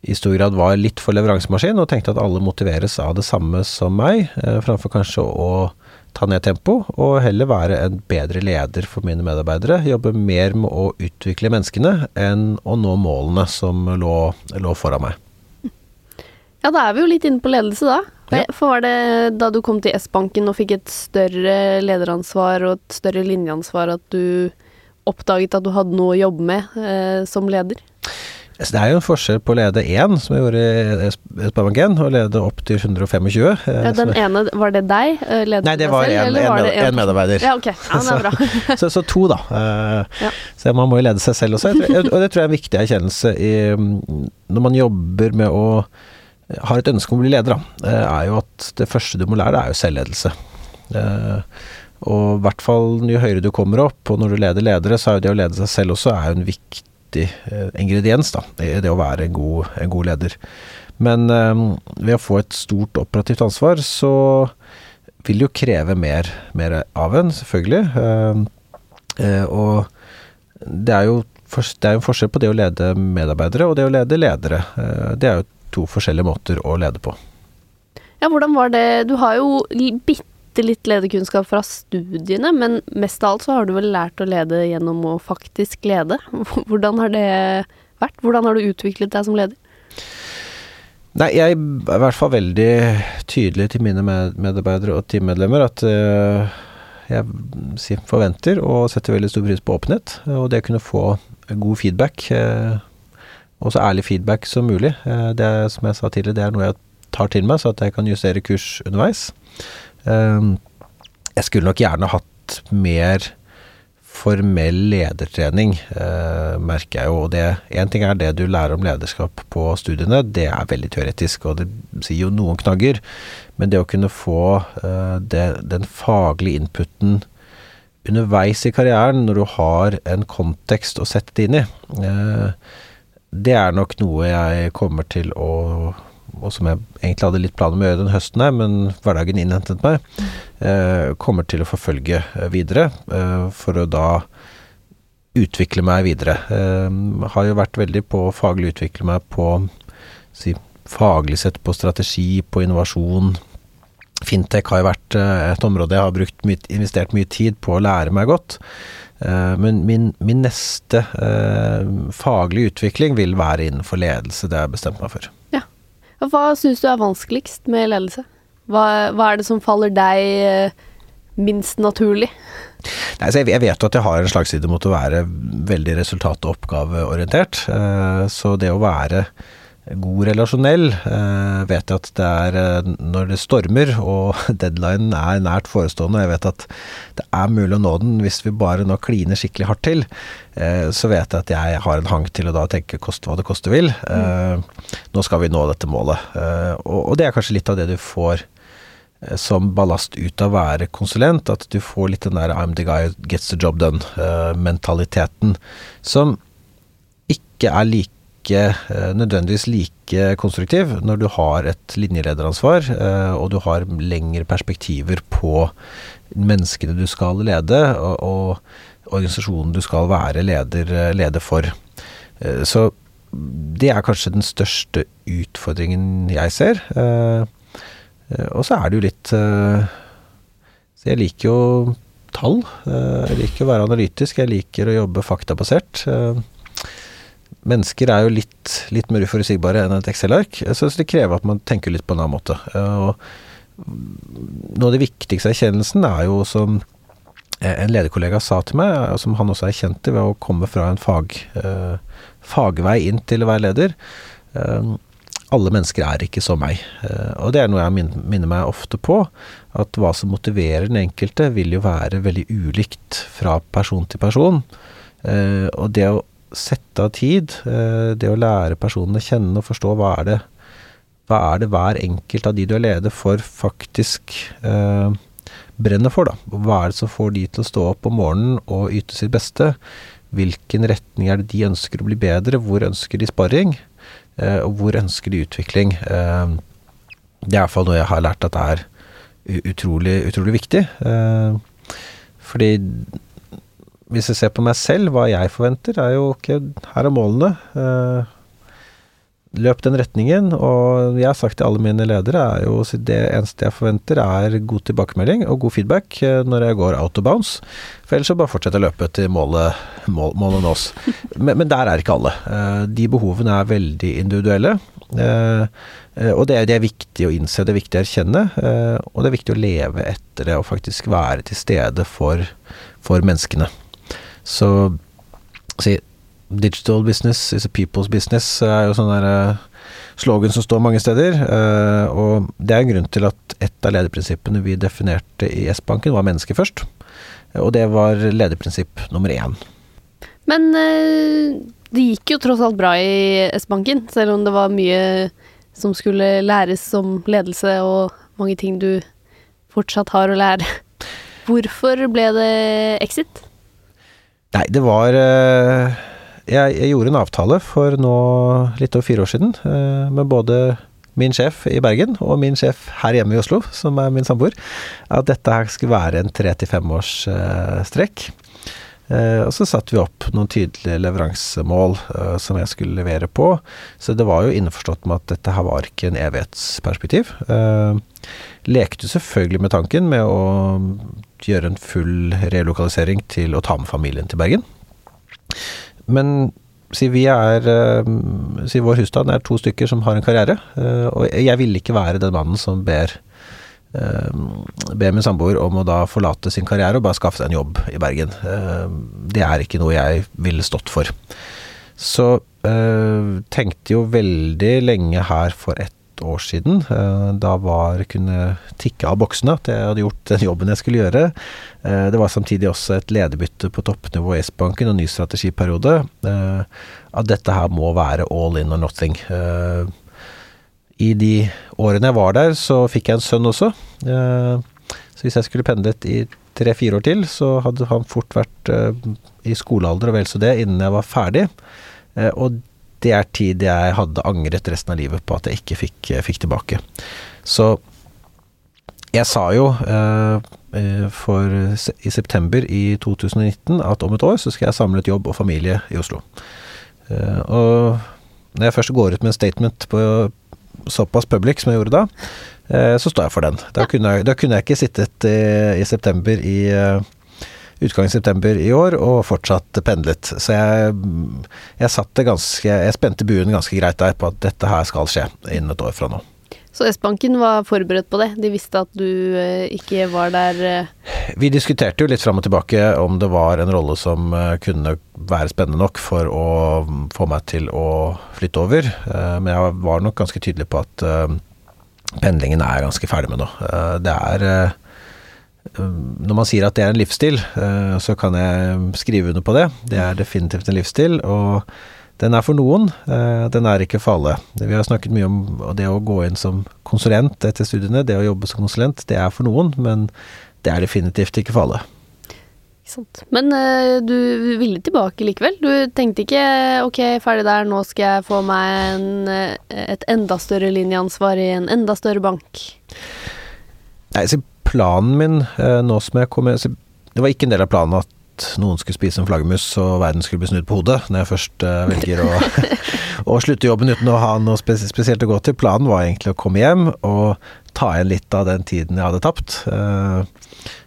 i stor grad var litt for leveransemaskin og tenkte at alle motiveres av det samme som meg, framfor kanskje å ta ned tempo og heller være en bedre leder for mine medarbeidere. Jobbe mer med å utvikle menneskene enn å nå målene som lå, lå foran meg. Ja, da er vi jo litt inne på ledelse, da. Ja. For var det da du kom til S-banken og fikk et større lederansvar og et større linjeansvar at du oppdaget at du hadde noe å jobbe med eh, som leder? Det er jo en forskjell på å lede én, som jeg gjorde i Spabangen, og lede opp til 125. eh, Ja, den ene, var det deg? Eh, Ledet Nei, det var selv, en, en, var det en medarbeider. Ja, ok. Ja, det er bra. så, så to, da. Eh, Ja. Så man må jo lede seg selv også. Og det tror jeg er en viktig erkjennelse i, mm, når man jobber med å har et ønske om å bli leder, da, eh, er jo at det første du må lære, er jo selvledelse. Eh, Og i hvert fall jo høyere du kommer opp, og når du leder ledere, så er jo det å lede seg selv også er jo en viktig eh, ingrediens da, i det å være en god, en god leder. Men ved å få et stort operativt ansvar, så vil jo kreve mer, mer av en, selvfølgelig. Og det er jo det er jo en forskjell på det å lede medarbeidere og det å lede ledere. Det er jo to forskjellige måter å lede på. Ja, hvordan var det Du har jo bitte litt lederkunnskap fra studiene, men mest av alt så har du vel lært å lede gjennom å faktisk lede. Hvordan har det vært? Hvordan har du utviklet deg som leder? Nei, jeg er i hvert fall veldig tydelig til mine medarbeidere og teammedlemmer at eh, jeg forventer og setter veldig stor pris på åpenhet, og det å kunne få god feedback. eh, og så ærlig feedback som mulig. Eh, det er, som jeg sa tidligere, det er noe jeg tar til meg, så at jeg kan justere kurs underveis. Eh, jeg skulle nok gjerne hatt mer formell ledertrening, eh, merker jeg jo. Og Én ting er det du lærer om lederskap på studiene, det er veldig teoretisk, og det sier jo noen knagger. Men det å kunne få eh, det, den faglige inputen underveis i karrieren, når du har en kontekst å sette det inn i, det er nok noe jeg kommer til å og som jeg egentlig hadde litt planer om å gjøre den høsten her, men hverdagen innhentet meg, eh, kommer til å forfølge eh, videre, eh, for å da utvikle meg videre. Eh, har jo vært veldig på å faglig utvikle meg på si, faglig sett på strategi, på innovasjon. Fintech har jo vært eh, et område jeg har brukt investert mye tid på å lære meg godt. Eh, men min, min neste eh, faglige utvikling vil være innenfor ledelse, det har jeg bestemt meg for. Og Hva syns du er vanskeligst med ledelse? Hva, hva er det som faller deg eh, minst naturlig? Nei, så jeg, jeg vet jo at jeg har en slagside mot å være veldig resultat- og oppgaveorientert. Eh, så det å være god relasjonell Jeg vet at det er eh, når det stormer og deadline er nært forestående, og jeg vet at det er mulig å nå den hvis vi bare nå kliner skikkelig hardt til, eh, så vet jeg at jeg har en hang til å da tenke koste hva det koste vil. Eh, nå skal vi nå dette målet. Eh, og, det er kanskje litt av det du får eh, som ballast ut av å være konsulent, at du får litt den der 'I'm the guy who gets the job done'-mentaliteten, som ikke er like eh, nødvendigvis like konstruktiv når du har et linjelederansvar, eh, og du har lengre perspektiver på menneskene du skal lede, og, og organisasjonen du skal være leder, leder for. Eh, Så det er kanskje den største utfordringen jeg ser. Og så er det jo litt Så jeg liker jo tall. Jeg liker å være analytisk. Jeg liker å jobbe faktabasert. Mennesker er jo litt, litt mer uforutsigbare enn et Excel-ark, så det krever at man tenker litt på en annen måte. Eh, Og noe av det viktigste erkjennelsen er jo som en lederkollega sa til meg, og som han også erkjente ved å komme fra en fag, eh, fagvei inn til å være leder. Eh, alle mennesker er ikke som meg. Og det er noe jeg minner meg ofte på. At hva som motiverer den enkelte, vil jo være veldig ulikt fra person til person. Og det å sette av tid, eh, det å lære personene kjenne og forstå hva er det hva er det hver enkelt av de du er leder for, faktisk eh, brenner for, da? Hva er det som får de til å stå opp om morgenen og yte sitt beste? Hvilken retning er det de ønsker å bli bedre? Hvor ønsker de sparring? Eh, og hvor ønsker de utvikling? Eh, det er i hvert fall noe jeg har lært at er utrolig, utrolig viktig. Eh, fordi hvis jeg ser på meg selv, hva jeg forventer, er jo ok, her er målene. Eh, løp den retningen, og jeg har sagt til alle mine ledere, er jo det eneste jeg forventer er god tilbakemelding og god feedback eh, når jeg går out of bounds. For ellers så bare fortsett å løpe til målet, mål, målet nås. Men, men der er ikke alle. Eh, De behovene er veldig individuelle. Eh, eh, Og det er, det er viktig å innse, det er viktig å erkjenne, eh, og det er viktig å leve etter det og faktisk være til stede for, for menneskene. Så si, Digital business is a people's business er jo sånn der eh, slogan som står mange steder. eh, og det er en grunn til at et av lederprinsippene vi definerte i S-banken, var mennesket først. Og det var lederprinsipp nummer én. Men eh, det gikk jo tross alt bra i S-banken, selv om det var mye som skulle læres som ledelse og mange ting du fortsatt har å lære. Hvorfor ble det exit? Nei, det var eh, jeg, jeg gjorde en avtale for nå litt over fire år siden eh, med både min sjef i Bergen og min sjef her hjemme i Oslo, som er min samboer, at dette her skulle være en tre til fem års eh, strekk. Og så satte vi opp noen tydelige leveransemål uh, som jeg skulle levere på. Så det var jo innforstått med at dette her var ikke en evighetsperspektiv. Uh, lekte selvfølgelig med tanken med å gjøre en full relokalisering til å ta med familien til Bergen. Men si vi er si vår husstand er to stykker som har en karriere, og jeg ville ikke være den mannen som ber ber min samboer om å da forlate sin karriere og bare skaffe seg en jobb i Bergen. Det er ikke noe jeg ville stått for. Så tenkte jo veldig lenge her for år siden. Da var kunne tikke av boksene at jeg hadde gjort den jobben jeg skulle gjøre. Det var samtidig også et lederbytte på toppnivå i S-banken og ny strategiperiode. At dette her må være all in or nothing. I de årene jeg var der, så fikk jeg en sønn også. Så hvis jeg skulle pendlet i tre-fire år til, så hadde han fort vært i skolealder og vel så det innen jeg var ferdig. Og det er tid jeg hadde angret resten av livet på at jeg ikke fikk, fikk tilbake. Så jeg sa jo eh, for, i september i 2019 at om et år så skal jeg samle et jobb og familie i Oslo. Eh, og når jeg først går ut med en statement på såpass public som jeg gjorde da, eh, så står jeg for den. Da kunne jeg, da kunne jeg ikke sittet i, i september i utgangen i september i år, og fortsatt pendlet. Så jeg, jeg satte ganske Jeg spente buen ganske greit der på at dette her skal skje innen et år fra nå. Så S-banken var forberedt på det? De visste at du eh, ikke var der? Eh. Vi diskuterte jo litt fram og tilbake om det var en rolle som eh, kunne være spennende nok for å få meg til å flytte over. Men jeg var nok ganske tydelig på at pendlingen er jeg ganske ferdig med nå. Det er når man sier at det er en livsstil, så kan jeg skrive under på det. Det er definitivt en livsstil, og den er for noen. Den er ikke for alle. Vi har snakket mye om det å gå inn som konsulent etter studiene. Det å jobbe som konsulent, det er for noen, men det er definitivt ikke for alle. Men du ville tilbake likevel? Du tenkte ikke ok, ferdig der, nå skal jeg få meg en, et enda større linjeansvar i en enda større bank? Nei, så planen min nå som jeg kom Det var ikke en del av planen at noen skulle spise en flaggermus og verden skulle bli snudd på hodet, når jeg først velger å, å, slutte jobben uten å ha noe spesielt å gå til. Planen var egentlig å komme hjem og ta igjen litt av den tiden jeg hadde tapt.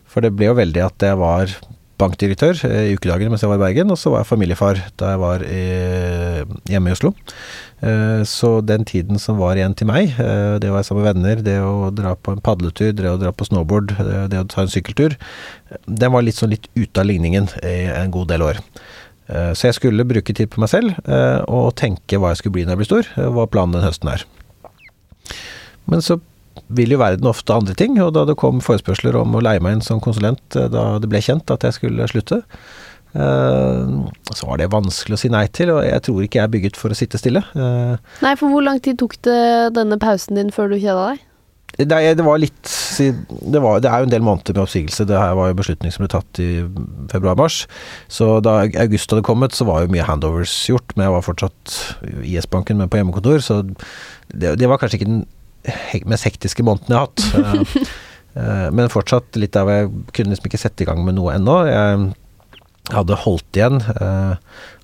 For det ble jo veldig at jeg var bankdirektør i ukedagene mens jeg var i Bergen, og så var jeg familiefar da jeg var i, hjemme i Oslo. Så den tiden som var igjen til meg, det å være sammen med venner, det å dra på en padletur, det å dra på snowboard, det å ta en sykkeltur, den var litt sånn litt ute av ligningen i en god del år. Så jeg skulle bruke tid på meg selv, og tenke hva jeg skulle bli når jeg blir stor, hva planen den høsten er. Men så vil jo verden ofte andre ting, og da det kom forespørsler om å leie meg inn som konsulent da det ble kjent at jeg skulle slutte, så var det vanskelig å si nei til, og jeg tror ikke jeg er bygget for å sitte stille. Nei, for hvor lang tid tok det denne pausen din før du kjeda deg? Det, det var litt det, var, det, er jo en del måneder med oppsigelse. Det her var jo beslutning som ble tatt i februar-mars. Så da august hadde kommet, så var jo mye handovers gjort. Men jeg var fortsatt i S-banken, men på hjemmekontor, så det, det var kanskje ikke den mest hektiske måneden jeg har hatt. Men fortsatt litt der hvor jeg kunne liksom ikke sette i gang med noe ennå. Jeg hadde holdt igjen.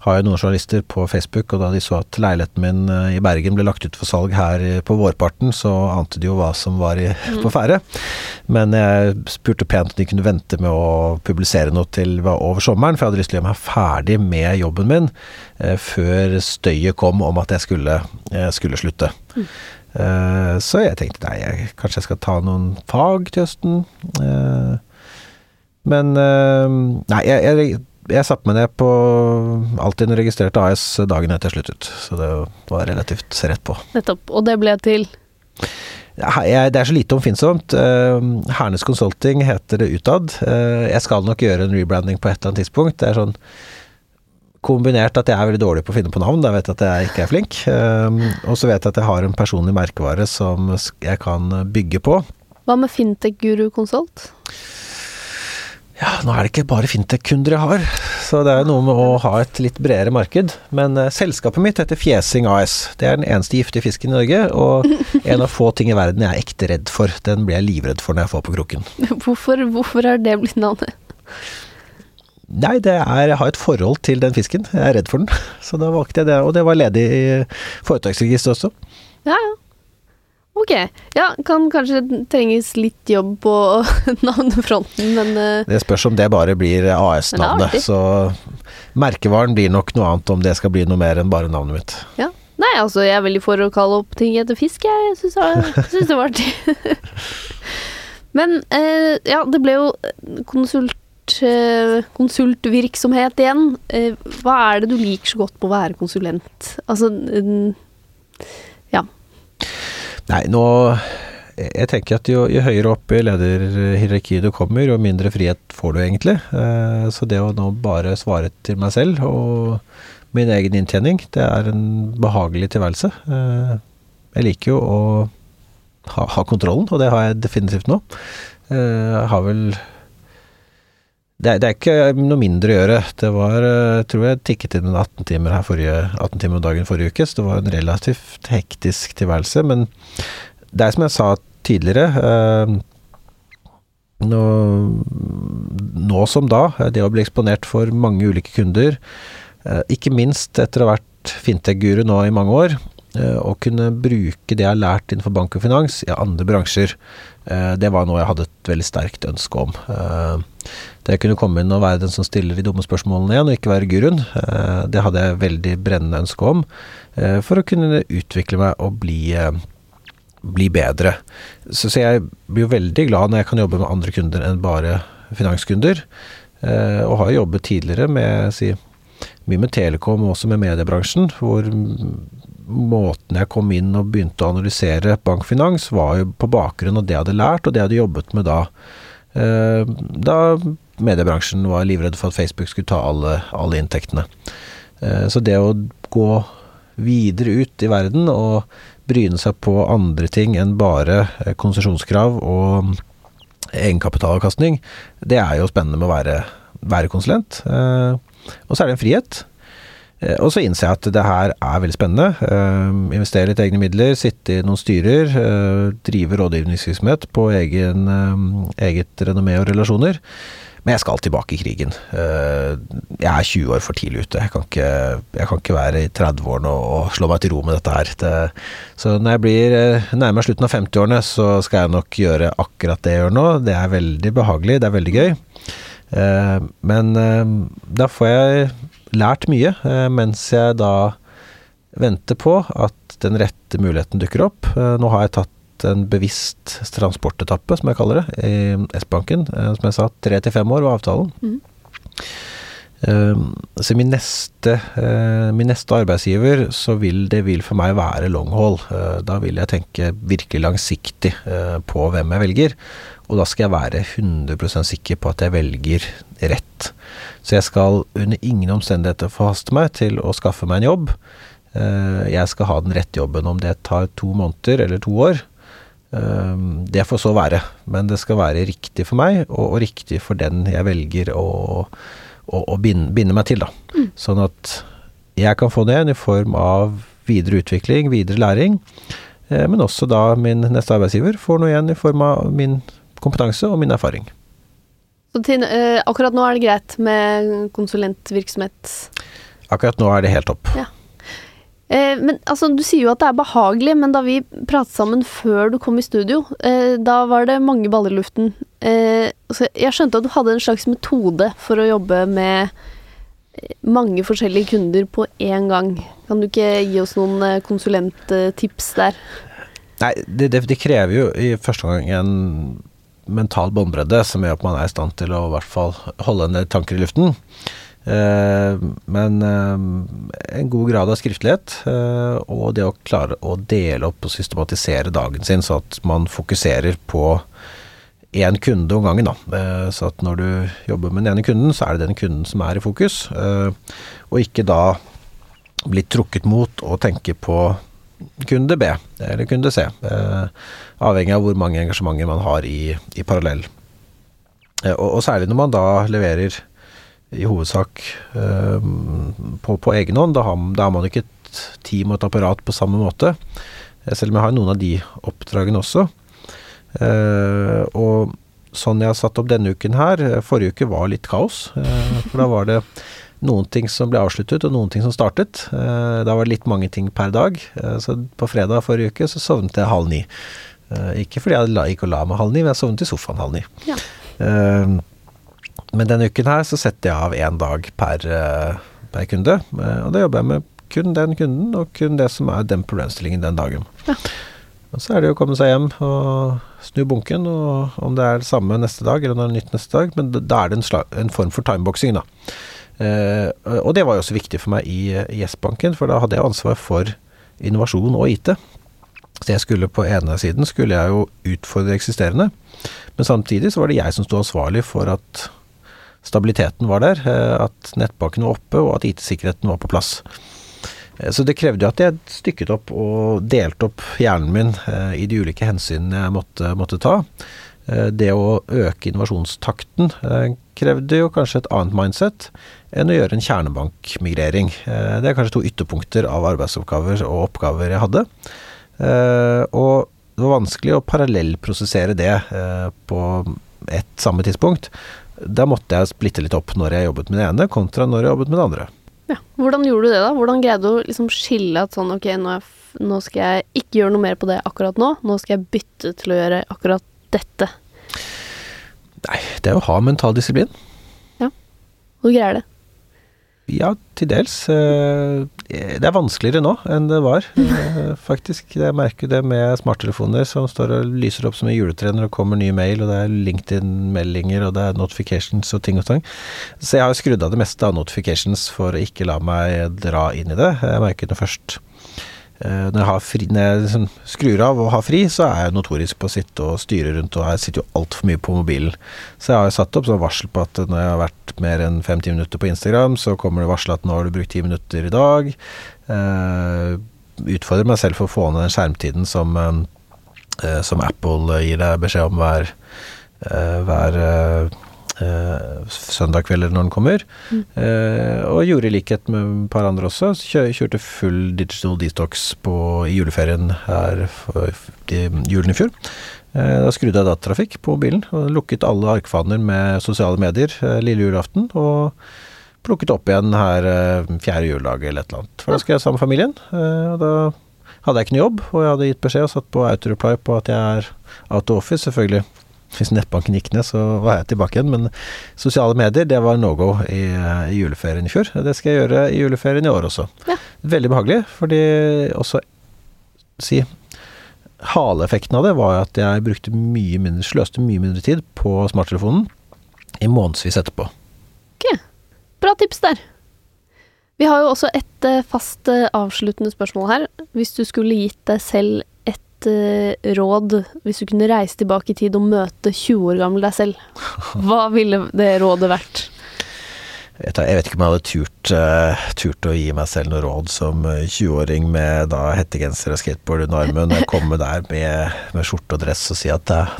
Har jo noen journalister på Facebook, og da de så at leiligheten min i Bergen ble lagt ut for salg her på vårparten, så ante de jo hva som var i, på ferde. Men jeg spurte pent om de kunne vente med å publisere noe til over sommeren, for jeg hadde lyst til å gjøre meg ferdig med jobben min før støyet kom om at jeg skulle, jeg skulle slutte. Mm. Uh, så jeg tenkte nei, jeg, kanskje jeg skal ta noen fag til høsten. Uh, men uh, nei, jeg, jeg, jeg satte meg ned på Altinn registrerte AS dagen etter sluttet, så det var relativt rett på. Nettopp. Og det ble til det er så lite omfinnsomt. Hernes Consulting heter det utad. Jeg skal nok gjøre en rebranding på et eller annet tidspunkt. Det er sånn kombinert at jeg er veldig dårlig på å finne på navn, da vet jeg at jeg ikke er flink. Um, og så vet jeg at jeg har en personlig merkevare som jeg kan bygge på. Hva med Fintech Guru Consult? Ja, nå er det ikke bare fintech-kunder jeg har, så det er noe med å ha et litt bredere marked. Men uh, selskapet mitt heter Fjesing AS. Det er den eneste giftige fisken i Norge, og en av få ting i verden jeg er ekte redd for. Den blir jeg livredd for når jeg får på kroken. Hvorfor, hvorfor er det blitt navnet? Nei, det er, jeg har et forhold til den fisken. Jeg er redd for den. Så da valgte jeg det, og det var ledig i foretaksregisteret også. Ja, ja. Ok. Ja, kan kanskje trenges litt jobb på navnefronten, men uh, Det spørs om det bare blir AS-navnet. Så merkevaren blir nok noe annet om det skal bli noe mer enn bare navnet mitt. Ja. Nei, altså jeg er veldig for å kalle opp ting etter fisk, jeg. Syns det var artig. men uh, ja, det ble jo konsult konsultvirksomhet igjen. Hva er det du liker så godt på å være konsulent? Altså ja. Nei, nå Jeg tenker at jo, jo høyere opp i lederhierarkiet du kommer, jo mindre frihet får du egentlig. Eh, så det å nå bare svare til meg selv og min egen inntjening, det er en behagelig tilværelse. Eh, jeg liker jo å ha, ha kontrollen, og det har jeg definitivt nå. Eh, jeg har vel det, det, er ikke noe mindre å gjøre. Det var, tror jeg tikket inn 18 timer her forrige, 18 timer om dagen forrige uke, så det var en relativt hektisk tilværelse. Men det er som jeg sa tidligere eh, nå, nå, som da, det å bli eksponert for mange ulike kunder, eh, ikke minst etter å ha vært fintech-guru nå i mange år, eh, å kunne bruke det jeg har lært innenfor bank og finans i andre bransjer, eh, det var noe jeg hadde et veldig sterkt ønske om. Eh, å kunne komme inn og være den som stiller de dumme spørsmålene igjen, og ikke være guruen, eh, det hadde jeg veldig brennende ønske om. Eh, for å kunne utvikle meg og bli, eh, bli bedre. Så, så, jeg blir jo veldig glad når jeg kan jobbe med andre kunder enn bare finanskunder. Og har jobbet tidligere med si, mye med Telekom og også med mediebransjen, hvor måten jeg kom inn og begynte å analysere bankfinans, var jo på bakgrunn av det jeg hadde lært, og det jeg hadde jobbet med da. Da mediebransjen var livredd for at Facebook skulle ta alle, alle inntektene. Eh, så det å gå videre ut i verden og bryne seg på andre ting enn bare eh, konsesjonskrav og egenkapitalavkastning, det er jo spennende med å være, være konsulent. Eh, og så er det en frihet. Og så innser jeg at det her er veldig spennende. investere litt egne midler, sitte i noen styrer, drive rådgivningsvirksomhet på egen, eget renommé og relasjoner. Men jeg skal tilbake i krigen. Eh, jeg er 20 år for tidlig ute. Jeg kan ikke, jeg kan ikke være i 30-årene og slå meg til ro med dette her. Det, så når jeg blir eh, nærmere slutten av 50-årene, så skal jeg nok gjøre akkurat det jeg gjør nå. Det er veldig behagelig, det er veldig gøy. Eh, men da får jeg lært mye, mens jeg da venter på at den rette muligheten dukker opp. Nå har jeg tatt en bevisst transportetappe, som jeg kaller det, i S-banken. Eh, som jeg sa, tre til fem år var avtalen. Mm. Så min neste, eh, min neste, arbeidsgiver, så vil det vil for meg være long haul. Da vil jeg tenke virkelig langsiktig på hvem jeg velger. Og da skal jeg være 100% sikker på at jeg velger rett. Så jeg skal under ingen omstendigheter forhaste meg til å skaffe meg en jobb. Jeg skal ha den rette jobben. Om det tar to måneder eller to år, Ehm, det får så være, men det skal være riktig for meg, og, riktig for den jeg velger å, å, å binde, binde, meg til. da. Mm. Sånn at jeg kan få det igjen i form av videre utvikling, videre læring, eh, men også da min neste arbeidsgiver får noe igjen i form av min kompetanse og min erfaring. Så Tine, eh, akkurat nå er det greit med konsulentvirksomhet? Akkurat nå er det helt topp. Ja. Uh, men altså, Du sier jo at det er behagelig, men da vi pratet sammen før du kom i studio, uh, da var det mange baller i luften. Altså, jeg skjønte at du hadde en slags metode for å jobbe med mange forskjellige kunder på én gang. Kan du ikke gi oss noen konsulenttips der? Nei, det, det, det, krever jo i første gang en mental båndbredde som gjør at man er i stand til å i hvert fall holde en del tanker i luften. Men en god grad av skriftlighet, og det å klare å dele opp og systematisere dagen sin, så at man fokuserer på én kunde om gangen, da. Så at når du jobber med den ene kunden, så er det den kunden som er i fokus, og ikke da bli trukket mot å tenke på kunde B eller kunde C. Eh, avhengig av hvor mange engasjementer man har i, i parallell. Eh, og, og, særlig når man da leverer i hovedsak eh, på, på egen hånd. Da har, da har, man ikke et team og et apparat på samme måte. Selv om jeg har noen av de oppdragene også. Eh, og sånn jeg har satt opp denne uken her Forrige uke var litt kaos. for da var det noen ting som ble avsluttet, og noen ting som startet. Eh, da var det litt mange ting per dag. Eh, så på fredag forrige uke så sovnet jeg halv ni. Eh, ikke fordi jeg gikk og la meg halv ni, men jeg sovnet i sofaen halv ni. Ja. Men denne uken her så setter jeg av én dag per, per, kunde. Og da jobber jeg med kun den kunden, og kun det som er den problemstillingen den dagen. Ja. Og så er det jo å komme seg hjem og snu bunken, og om det er det samme neste dag eller om det er nytt neste dag, men da er det en, slag, en form for timeboxing, da. Eh, og det var jo også viktig for meg i, i S-banken, for da hadde jeg ansvar for innovasjon og IT. Så jeg skulle på ene siden skulle jeg jo utfordre eksisterende, men samtidig så var det jeg som sto ansvarlig for at stabiliteten var der, eh, at nettbanken var oppe og at IT-sikkerheten var på plass. Eh, så det krevde jo at jeg stykket opp og delte opp hjernen min i de ulike hensynene jeg måtte, måtte ta. Det å øke innovasjonstakten krevde jo kanskje et annet mindset enn å gjøre en kjernebankmigrering. Eh, det er kanskje to ytterpunkter av arbeidsoppgaver og oppgaver jeg hadde. Eh, og det var vanskelig å parallellprosessere det eh, på ett samme tidspunkt. Da måtte jeg splitte litt opp når jeg jobbet med det ene, kontra når jeg jobbet med det andre. Ja. Hvordan gjorde du det, da? Hvordan greide du å liksom skille at sånn ok, nå, jeg, nå skal jeg ikke gjøre noe mer på det akkurat nå, nå skal jeg bytte til å gjøre akkurat dette? Nei, det er å ha mental disiplin. Ja. Og du greier det? Ja, til dels. Eh, det er vanskeligere nå enn det var, eh, faktisk. Jeg merker det med smarttelefoner som står og lyser opp som en juletre når det kommer ny mail, og det er LinkedIn-meldinger, og det er notifications og ting og tang. Så jeg har skrudd av det meste av notifications for å ikke la meg dra inn i det. Jeg merker det først Eh, når jeg, fri, når jeg liksom skrur av og har fri, så er jeg notorisk på å sitte og styre rundt, og jeg sitter jo altfor mye på mobilen. Så jeg har satt opp sånn varsel på at når jeg har vært mer enn fem-ti minutter på Instagram, så kommer det varsel at nå har du brukt ti minutter i dag. Uh, utfordrer meg selv for å få ned den skjermtiden som, uh, som Apple gir deg beskjed om hver, uh, hver eh, søndag kveld når den kommer. Mm. Eh, og gjorde i likhet med et par andre også. Kjør, kjørte full digital detox på, i juleferien her for, i julen i fjor. Eh, da skrudde jeg datatrafikk på mobilen og lukket alle arkfaner med sosiale medier eh, lille julaften. og plukket opp igjen her eh, fjerde juledag eller et eller annet. For da skal jeg sammen med familien. Og da hadde jeg ikke noe jobb, og jeg hadde gitt beskjed og satt på autoreply på at jeg er out of office, selvfølgelig hvis nettbanken gikk ned, så var jeg tilbake igjen. Men sosiale medier, det var no go i, i, juleferien i fjor. Det skal jeg gjøre i juleferien i år også. Ja. Veldig behagelig, fordi også si Haleeffekten av det var at jeg brukte mye mindre, sløste mye mindre tid på smarttelefonen i månedsvis etterpå. Ok, bra tips der. Vi har jo også et eh, fast eh, avsluttende spørsmål her. Hvis du skulle gitt deg selv uh, råd hvis du kunne reise tilbake i tid og møte 20 år gammel deg selv, hva ville det rådet vært? Jeg vet ikke om jeg hadde turt, uh, turt å gi meg selv noe råd som 20-åring med da hettegenser og skateboard under armen. Jeg komme der med, med, skjorte og dress og si at uh,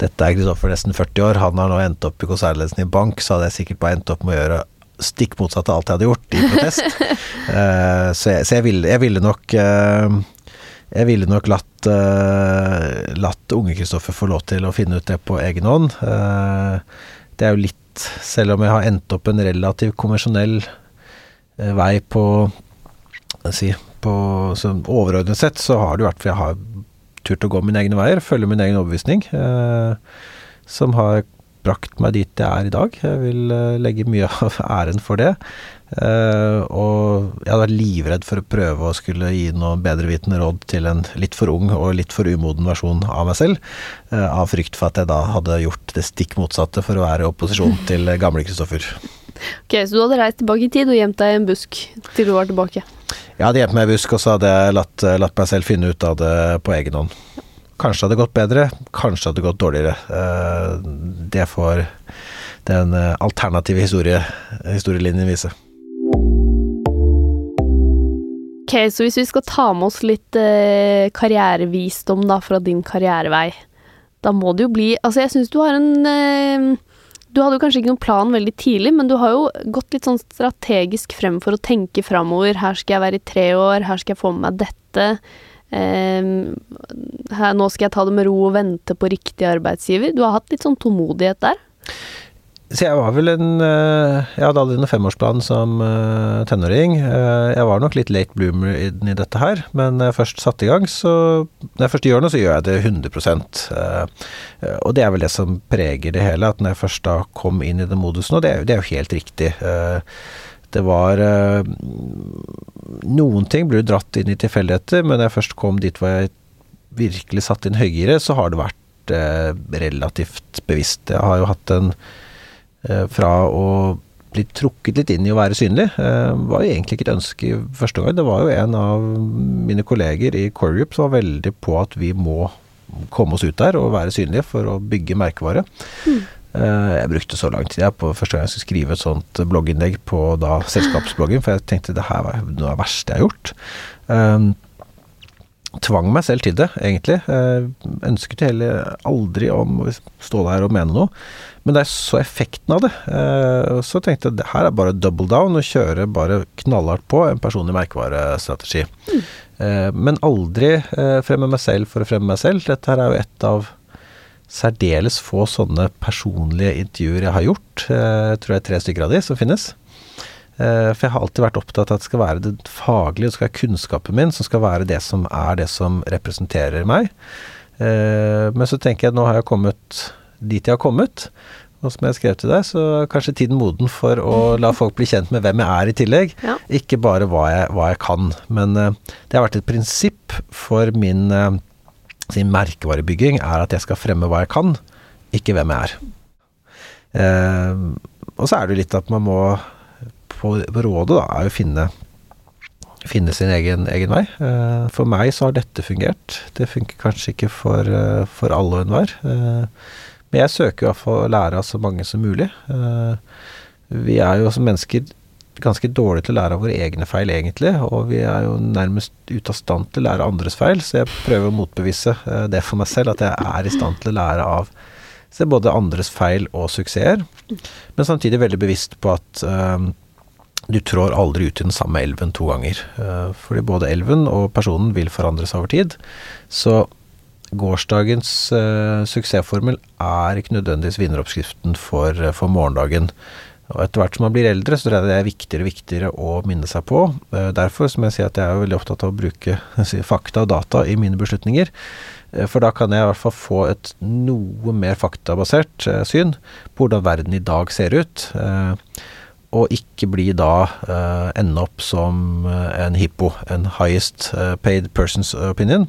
dette er Kristoffer nesten 40 år, han har nå endt opp i konsernledelsen i bank, så hadde jeg sikkert bare endt opp med å gjøre stikk motsatt av alt jeg hadde gjort, i protest. uh, så, jeg, så jeg, ville, jeg, ville, nok jeg ville nok latt, uh, latt unge Kristoffer få lov til å finne ut det på egen hånd. Uh, det er jo litt Selv om jeg har endt opp en relativt konvensjonell uh, vei på si, på overordnet sett, så har det vært for jeg har turt å gå mine egne veier, følge min egen overbevisning, som har brakt meg dit jeg er i dag. Jeg vil legge mye av æren for det. Uh, og jeg hadde vært livredd for å prøve å skulle gi noe bedrevitende råd til en litt for ung og litt for umoden versjon av meg selv, uh, av frykt for at jeg da hadde gjort det stikk motsatte for å være i opposisjon til gamle Kristoffer. Ok, Så du hadde reist tilbake i tid og gjemt deg i en busk til du var tilbake? Jeg hadde gjemt meg i busk, og så hadde jeg latt, latt, meg selv finne ut av det på egen hånd. Kanskje hadde det gått bedre, kanskje hadde det gått dårligere. Uh, det får den eh, alternative historie, historielinjen vise. Ok, så hvis vi skal ta med oss litt eh, karrierevisdom da fra din karrierevei, da må det jo bli Altså, jeg syns du har en eh, Du hadde jo kanskje ikke noen plan veldig tidlig, men du har jo gått litt sånn strategisk frem for å tenke framover. Her skal jeg være i tre år, her skal jeg få med meg dette. Eh, her, nå skal jeg ta det med ro og vente på riktig arbeidsgiver. Du har hatt litt sånn tålmodighet der? Så jeg var vel en eh, Jeg hadde aldri noen femårsplan som uh, tenåring. Uh, jeg var nok litt late bloomer i, dette her, men når jeg først satte i gang, så Når jeg først gjør noe, så gjør jeg det 100 uh, Og det er vel det som preger det hele, at når jeg først da kom inn i den modusen, og det, det er jo helt riktig. det var Noen ting ble dratt inn i tilfeldigheter, men når jeg først kom dit hvor jeg virkelig satte inn høyere, så har det vært relativt bevisst. Jeg har jo hatt en Eh, fra å bli trukket litt inn i å være synlig, eh, var jo egentlig ikke et ønske i første gang. Det var jo en av mine kolleger i Core Group som var veldig på at vi må komme oss ut der og være synlige for å bygge merkevare. Mm. Jeg brukte så lang tid jeg på første gang jeg skulle skrive et sånt blogginnlegg på da selskapsbloggen, for jeg tenkte det her var noe av det verste jeg har gjort. Um, tvang meg selv til det, egentlig. Jeg ønsket heller aldri om å stå der og mene noe. Men da jeg så effekten av det, eh, så tenkte jeg det her er bare double down og kjøre bare knallhardt på en personlig merkevarestrategi. Mm. Men aldri eh, fremme meg selv for å fremme meg selv. Dette her er jo et av særdeles få sånne personlige intervjuer jeg har gjort. Jeg tror det er tre stykker av de som finnes. For jeg har alltid vært opptatt av at det skal være det faglige, det skal være kunnskapen min som skal være det som er det som representerer meg. Men så tenker jeg at nå har jeg kommet dit jeg har kommet. Og som jeg skrev til deg, så er kanskje tiden moden for å la folk bli kjent med hvem jeg er i tillegg. Ja. Ikke bare hva jeg, hva jeg kan. Men uh, det har vært et prinsipp for min uh, sin merkevarebygging er at jeg skal fremme hva jeg kan, ikke hvem jeg er. Uh, og så er det litt at man må på, på rådet da, er jo finne, finne sin egen, egen vei. for meg så har dette fungert. Det funker kanskje ikke for, for alle og enhver. Men jeg søker i hvert å lære av så mange som mulig. Eh, vi er jo som mennesker ganske dårlige til å lære av våre egne feil, egentlig. Og vi er jo nærmest ute av stand til å lære andres feil, så jeg prøver å motbevise eh, det for meg selv, at jeg er i stand til å lære av både andres feil og suksesser. Men samtidig veldig bevisst på at um, du trår aldri ut i den samme elven to ganger. Uh, fordi både elven og personen vil forandres over tid. Så gårsdagens uh, suksessformel er ikke nødvendigvis vinneroppskriften for, uh, for, morgendagen. Og etter hvert som man blir eldre, så tror jeg det er viktigere og viktigere å minne seg på. Uh, derfor, som jeg sier, at jeg er veldig opptatt av å bruke fakta og data i mine beslutninger. For da kan jeg i hvert fall få et noe mer faktabasert syn på hvordan verden i dag ser ut. Og ikke bli da ende opp som en hippo, en highest paid person's opinion,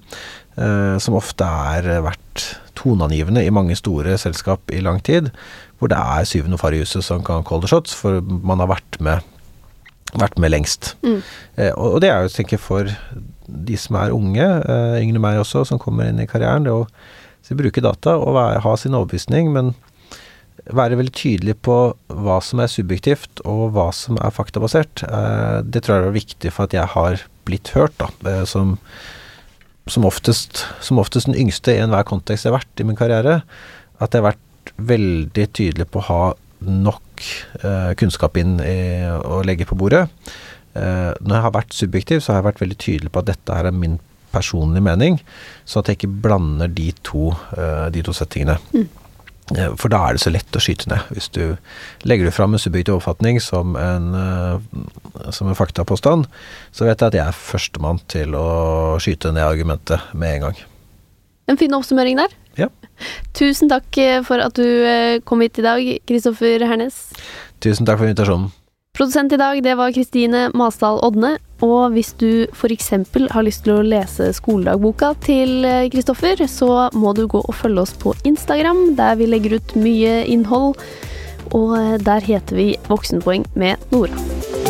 uh, som ofte er eh, vært toneangivende i mange store selskap i lang tid, hvor det er syvende far i huset som kan call the shots, for man har vært med, vært med lengst. Mm. Eh, og det er jo, tenker jeg, for de som er unge, yngre meg også, som kommer inn i karrieren, det å bruke data og være, ha sin overbevisning, men være veldig tydelig på hva som er subjektivt og hva som er faktabasert. Det tror jeg er viktig for at jeg har blitt hørt, da, som som oftest, som oftest den yngste i enhver kontekst jeg har vært i min karriere, at jeg har vært veldig tydelig på å ha nok eh, kunnskap inn i, å legge på bordet. Eh, når jeg har vært subjektiv, så har jeg vært veldig tydelig på at dette er min personlige mening, så at jeg ikke blander de to, eh, de to settingene. Mm. Eh, for da er det så lett å skyte ned. Hvis du legger det fram en subjektiv oppfatning som en, eh, som en faktapåstand, så vet jeg at jeg er førstemann til å skyte ned argumentet med en gang. En fin oppsummering der. Ja. Tusen takk eh, for at du kom hit i dag, Kristoffer Hernes. Tusen takk for invitasjonen. Produsent i dag, det var Kristine Masdal Odne. Og hvis du f.eks. har lyst til å lese skoledagboka til Kristoffer, så må du gå og følge oss på Instagram, der vi legger ut mye innhold. og der heter vi Voksenpoeng med Nora.